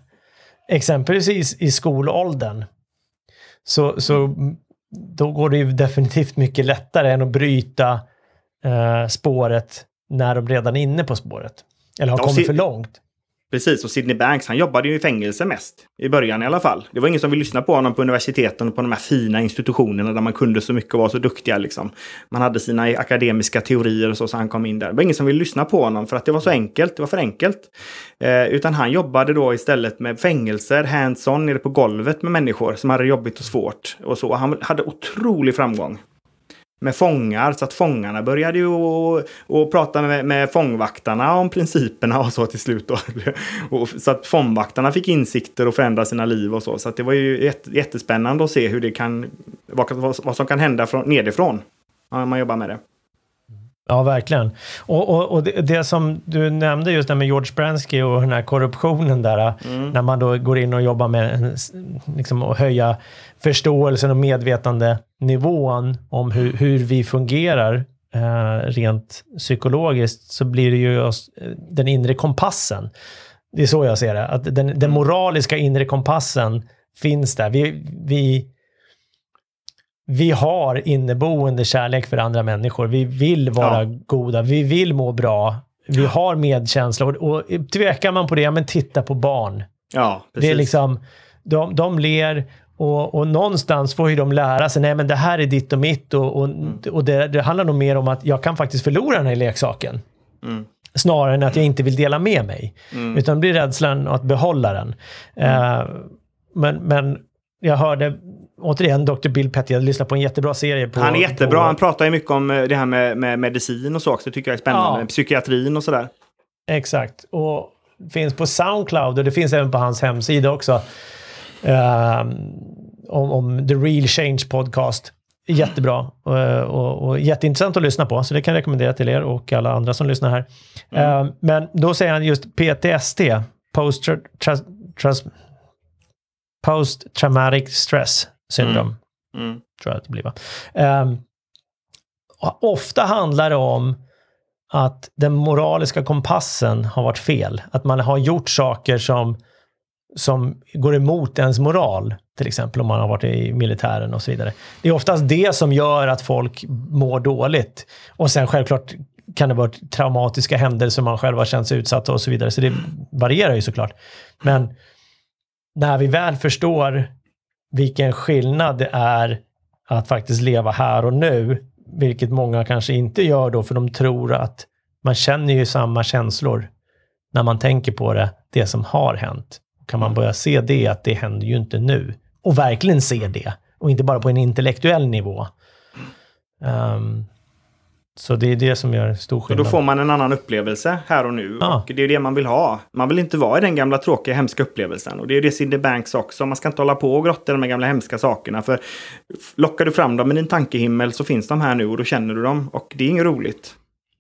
exempelvis i skolåldern, så, så då går det ju definitivt mycket lättare än att bryta eh, spåret när de redan är inne på spåret. Eller har Ja, kommit för långt. Precis, och Sidney Banks han jobbade ju i fängelse mest. I början i alla fall. Det var ingen som ville lyssna på honom på universiteten och på de här fina institutionerna där man kunde så mycket och var så duktiga. Liksom. Man hade sina akademiska teorier och så, så han kom in där. Det var ingen som ville lyssna på honom för att det var så enkelt. Det var för enkelt. Eh, utan han jobbade då istället med fängelser, hands-on, nere på golvet med människor som hade jobbigt och svårt. Och så. Han hade otrolig framgång med fångar. Så att fångarna började ju att- prata med, med fångvaktarna om principerna och så till slut. Då. Och, så att fångvaktarna fick insikter och förändra sina liv och så. Så att det var ju jätte, jättespännande att se hur det kan, vad, vad, som kan hända från, nedifrån. När man jobbar med det. Ja, verkligen. Och, och, och det, det som du nämnde just det med George Bransky och den här korruptionen där, när man då går in och jobbar med liksom, att höja förståelsen och medvetandenivån om hur, hur vi fungerar eh, rent psykologiskt, så blir det ju oss, den inre kompassen. Det är så jag ser det. Att den, den moraliska inre kompassen finns där. Vi, vi, vi har inneboende kärlek för andra människor. Vi vill vara Ja. goda. Vi vill må bra. Vi har medkänsla. Och, och tvekar man på det, men titta på barn. Ja, precis. Det är liksom, de, de ler och, och någonstans får ju de lära sig, nej men det här är ditt och mitt och, och, och det, det handlar nog mer om att jag kan faktiskt förlora den här leksaken. Mm. Snarare än att jag inte vill dela med mig. Mm. Utan blir rädslan att behålla den. Eh, men, men jag hörde, återigen, Dr. Bill Petty, jag lyssnade på en jättebra serie. På, han är jättebra. På, Han pratar ju mycket om eh, det här med, med medicin och så också. Det tycker jag är spännande. Ja. Psykiatrin och sådär. Exakt. Och finns på Soundcloud och det finns även på hans hemsida också. Ehm, om, om The Real Change Podcast. Jättebra och, och, och jätteintressant att lyssna på, så det kan jag rekommendera till er och alla andra som lyssnar här. Ehm, men då säger han just PTSD, Post, tra, tras, Post Traumatic Stress Syndrome Mm. tror jag att det blir va? Och ofta handlar det om att den moraliska kompassen har varit fel. Att man har gjort saker som, som går emot ens moral. Till exempel om man har varit i militären och så vidare. Det är oftast det som gör att folk mår dåligt. Och sen självklart kan det vara traumatiska händelser man själv har känt sig utsatt och så vidare. Så det varierar ju såklart. Men när vi väl förstår vilken skillnad det är att faktiskt leva här och nu, vilket många kanske inte gör då, för de tror att man känner ju samma känslor när man tänker på det, det som har hänt. Kan man börja se det, att det händer ju inte nu. Och verkligen se det. Och inte bara på en intellektuell nivå. Um, så det är det som gör stor Och skillnad. då får man en annan upplevelse här och nu. Ja. Och det är det man vill ha. Man vill inte vara i den gamla tråkiga hemska upplevelsen. Och det är det Cindy Banks också. Man ska inte hålla på och grotta i de här gamla hemska sakerna. För lockar du fram dem i din tankehimmel så finns de här nu och då känner du dem. Och det är inget roligt.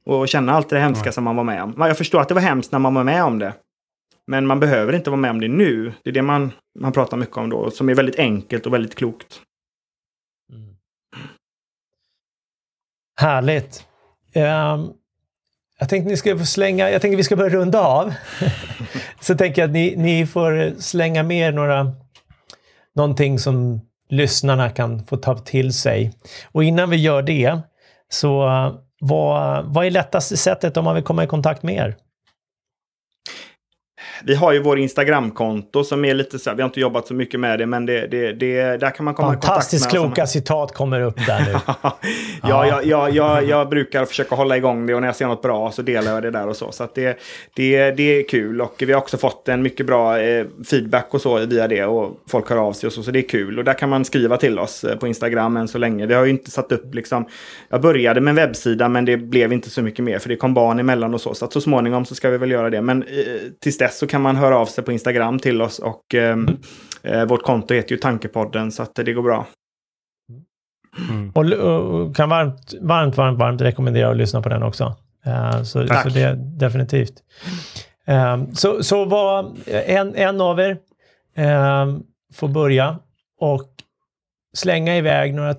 Och känna allt det hemska som man var med om. Jag förstår att det var hemskt när man var med om det. Men man behöver inte vara med om det nu. Det är det man, man pratar mycket om då. Som är väldigt enkelt och väldigt klokt. Härligt. Um, jag tänkte ni ska få slänga, jag tänker vi ska börja runda av. Så tänker jag att ni, ni får slänga med er några, någonting som lyssnarna kan få ta till sig. Och innan vi gör det, så vad, vad är lättaste sättet om man vill komma i kontakt med er? Vi har ju vår Instagramkonto som är lite så här, vi har inte jobbat så mycket med det, men det, det, det där kan man komma i kontakt med. Fantastiskt kloka citat kommer upp där nu. ja, ja. Jag, jag, jag, jag, brukar försöka hålla igång det och när jag ser något bra så delar jag det där och så. Så det, det, det är kul och vi har också fått en mycket bra eh, feedback och så via det och folk hör av sig och så, så det är kul. Och där kan man skriva till oss eh, på Instagram än så länge. Vi har ju inte satt upp liksom, jag började med en webbsida men det blev inte så mycket mer för det kom barn emellan och så. Så att så småningom så ska vi väl göra det. Men eh, tills dess så kan man höra av sig på Instagram till oss och ehm, eh, vårt konto heter ju Tankepodden så att det går bra. Mm. Och, och, kan varmt, varmt, varmt, varmt rekommendera att lyssna på den också. Uh, så, så det definitivt. Um, så, så vad, en, en av er um, får börja och slänga iväg några,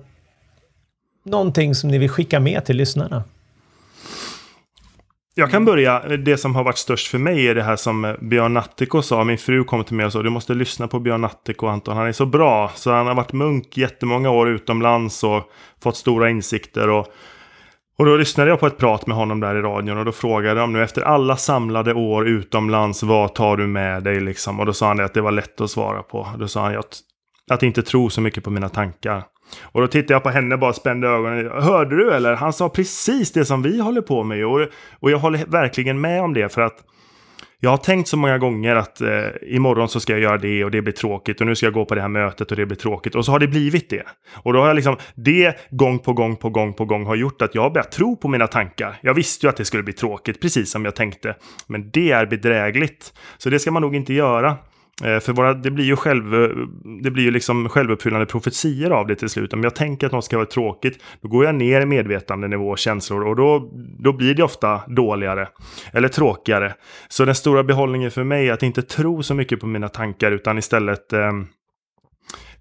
någonting som ni vill skicka med till lyssnarna. Jag kan börja. Det som har varit störst för mig är det här som Björn Nattiko sa. Min fru kom till mig och sa du måste lyssna på Björn Nattiko Anton. Han är så bra. Så han har varit munk jättemånga år utomlands och fått stora insikter. Och, och då lyssnade jag på ett prat med honom där i radion och då frågade de nu efter alla samlade år utomlands vad tar du med dig liksom? Och då sa han det att det var lätt att svara på. Då sa han att, att inte tro så mycket på mina tankar. Och då tittade jag på henne bara spände ögonen. Hörde du eller? Han sa precis det som vi håller på med. Och, och jag håller verkligen med om det för att jag har tänkt så många gånger att eh, imorgon så ska jag göra det och det blir tråkigt och nu ska jag gå på det här mötet och det blir tråkigt och så har det blivit det. Och då har jag liksom det gång på gång på gång på gång har gjort att jag har börjat tro på mina tankar. Jag visste ju att det skulle bli tråkigt precis som jag tänkte, men det är bedrägligt. Så det ska man nog inte göra. Eh, för våra, det blir ju själv, eh, det blir ju liksom självuppfyllande profetier av det till slut. Om jag tänker att något ska vara tråkigt, då går jag ner i medvetandenivå och känslor och då, då blir det ofta dåligare eller tråkigare. Så den stora behållningen för mig är att inte tro så mycket på mina tankar utan istället eh,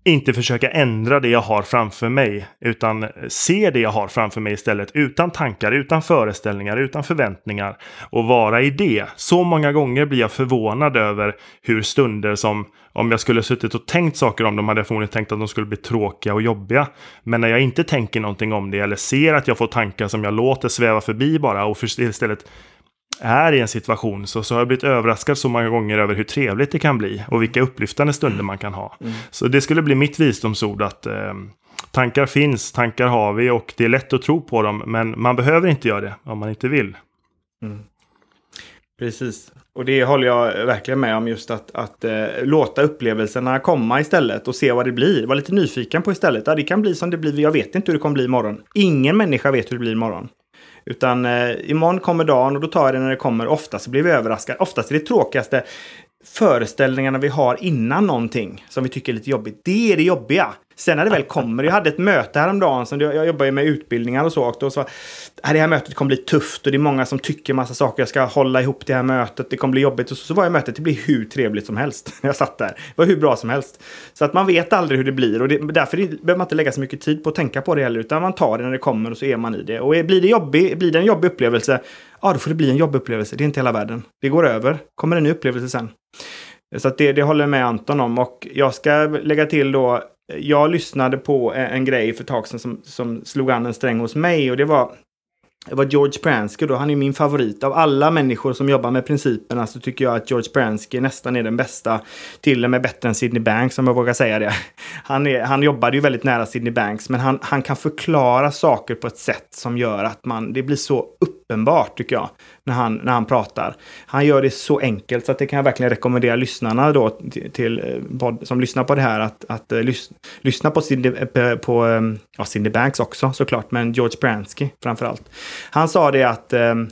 inte försöka ändra det jag har framför mig, utan se det jag har framför mig istället utan tankar, utan föreställningar, utan förväntningar och vara i det. Så många gånger blir jag förvånad över hur stunder som om jag skulle suttit och tänkt saker om dem hade jag förmodligen tänkt att de skulle bli tråkiga och jobbiga. Men när jag inte tänker någonting om det eller ser att jag får tankar som jag låter sväva förbi bara och istället är i en situation så, så har jag blivit överraskad så många gånger över hur trevligt det kan bli och vilka upplyftande stunder man kan ha. Mm. Så det skulle bli mitt visdomsord att eh, tankar finns, tankar har vi och det är lätt att tro på dem men man behöver inte göra det om man inte vill. Mm. Precis. Och det håller jag verkligen med om just att, att eh, låta upplevelserna komma istället och se vad det blir. Var lite nyfiken på istället. Ja, det kan bli som det blir. Jag vet inte hur det kommer bli imorgon. Ingen människa vet hur det blir imorgon. Utan eh, imorgon kommer dagen och då tar jag det när det kommer. Oftast blir vi överraskade. Oftast är det tråkigaste föreställningarna vi har innan någonting som vi tycker är lite jobbigt. Det är det jobbiga. Sen när det väl kommer, jag hade ett möte häromdagen, som jag jobbar ju med utbildningar och så, och då sa det här mötet kommer bli tufft och det är många som tycker massa saker, jag ska hålla ihop det här mötet, det kommer bli jobbigt. Och så, så var jag mötet, det blir hur trevligt som helst. Jag satt där, det var hur bra som helst. Så att man vet aldrig hur det blir och det, därför behöver man inte lägga så mycket tid på att tänka på det heller, utan man tar det när det kommer och så är man i det. Och blir det, jobbig, blir det en jobbig upplevelse, ja då får det bli en jobbig upplevelse, det är inte hela världen. Det går över, kommer en ny upplevelse sen. Så det, det håller jag med Anton om och jag ska lägga till då jag lyssnade på en, en grej för ett tag sedan som, som slog an en sträng hos mig och det var det var George Pransky då, han är min favorit. Av alla människor som jobbar med principerna så tycker jag att George Pransky nästan är den bästa. Till och med bättre än Sidney Banks om jag vågar säga det. Han, är, han jobbade ju väldigt nära Sidney Banks men han, han kan förklara saker på ett sätt som gör att man, det blir så uppenbart tycker jag när han, när han pratar. Han gör det så enkelt så att det kan jag verkligen rekommendera lyssnarna då till, eh, till som lyssnar på det här att, att eh, lys, lyssna på, Cindy, eh, på ehm, ja, Cindy Banks också såklart, men George Pransky framför allt. Han sa det att ehm,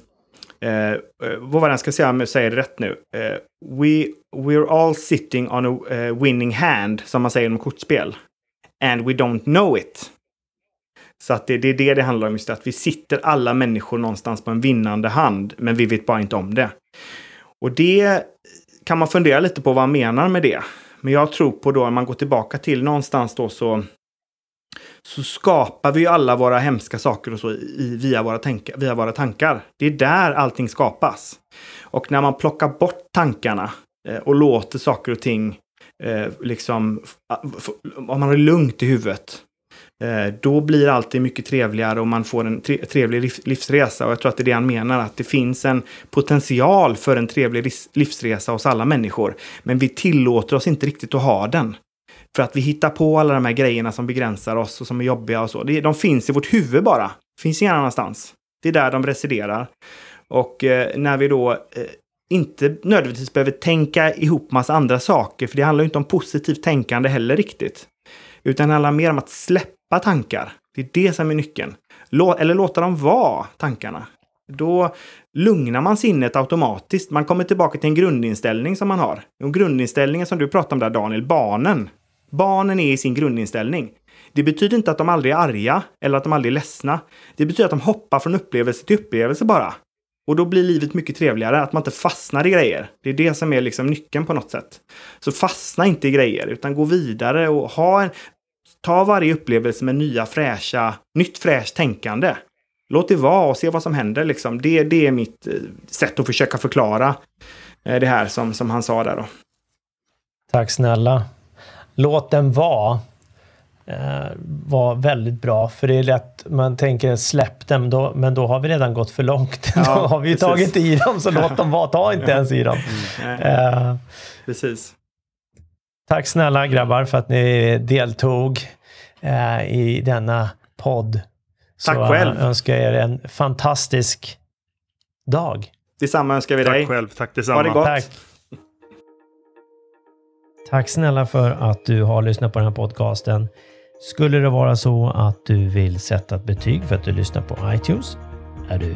Eh, vad var det han ska säga om jag säger det rätt nu? Eh, we, we're all sitting on a winning hand, som man säger inom kortspel. And we don't know it. Så att det, det är det det handlar om, just att vi sitter alla människor någonstans på en vinnande hand, men vi vet bara inte om det. Och det kan man fundera lite på vad han menar med det. Men jag tror på då, om man går tillbaka till någonstans då så så skapar vi ju alla våra hemska saker och så i, via, våra tankar, via våra tankar. Det är där allting skapas. Och när man plockar bort tankarna eh, och låter saker och ting eh, liksom, om man har lugnt i huvudet, Eh, då blir alltid mycket trevligare och man får en trevlig livsresa. Och jag tror att det är det han menar, att det finns en potential för en trevlig livsresa hos alla människor. Men vi tillåter oss inte riktigt att ha den. För att vi hittar på alla de här grejerna som begränsar oss och som är jobbiga och så. De finns i vårt huvud bara. Finns ingen annanstans. Det är där de residerar. Och eh, när vi då eh, inte nödvändigtvis behöver tänka ihop massa andra saker, för det handlar ju inte om positivt tänkande heller riktigt. Utan det handlar mer om att släppa tankar. Det är det som är nyckeln. Lå eller låta dem vara, tankarna. Då lugnar man sinnet automatiskt. Man kommer tillbaka till en grundinställning som man har. Och grundinställningen som du pratade om där Daniel, barnen. Barnen är i sin grundinställning. Det betyder inte att de aldrig är arga eller att de aldrig är ledsna. Det betyder att de hoppar från upplevelse till upplevelse bara. Och då blir livet mycket trevligare, att man inte fastnar i grejer. Det är det som är liksom nyckeln på något sätt. Så fastna inte i grejer, utan gå vidare och ha en... Ta varje upplevelse med nya fräscha, nytt fräscht tänkande. Låt det vara och se vad som händer liksom. Det, det är mitt eh, sätt att försöka förklara eh, det här som, som han sa där då. Tack snälla låt den vara eh, var väldigt bra. För det är lätt, man tänker släpp dem, då, men då har vi redan gått för långt. Ja, då har vi precis. tagit i dem, så låt dem vara. Ta inte ens i dem. Mm, precis. Tack snälla grabbar för att ni deltog eh, i denna podd. Tack så själv. Jag önskar er en fantastisk dag. Detsamma önskar vi dig. Tack själv. Tack detsamma. Ha det gott. Tack. Tack snälla för att du har lyssnat på den här podcasten. Skulle det vara så att du vill sätta ett betyg för att du lyssnar på iTunes är du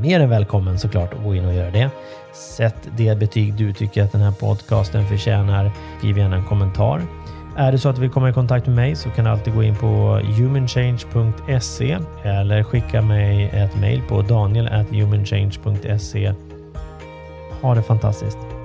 mer än välkommen såklart att gå in och göra det. Sätt det betyg du tycker att den här podcasten förtjänar. Skriv gärna en kommentar. Är det så att du vill komma i kontakt med mig så kan du alltid gå in på humanchange.se eller skicka mig ett mejl på daniel.humanchange.se. Ha det fantastiskt!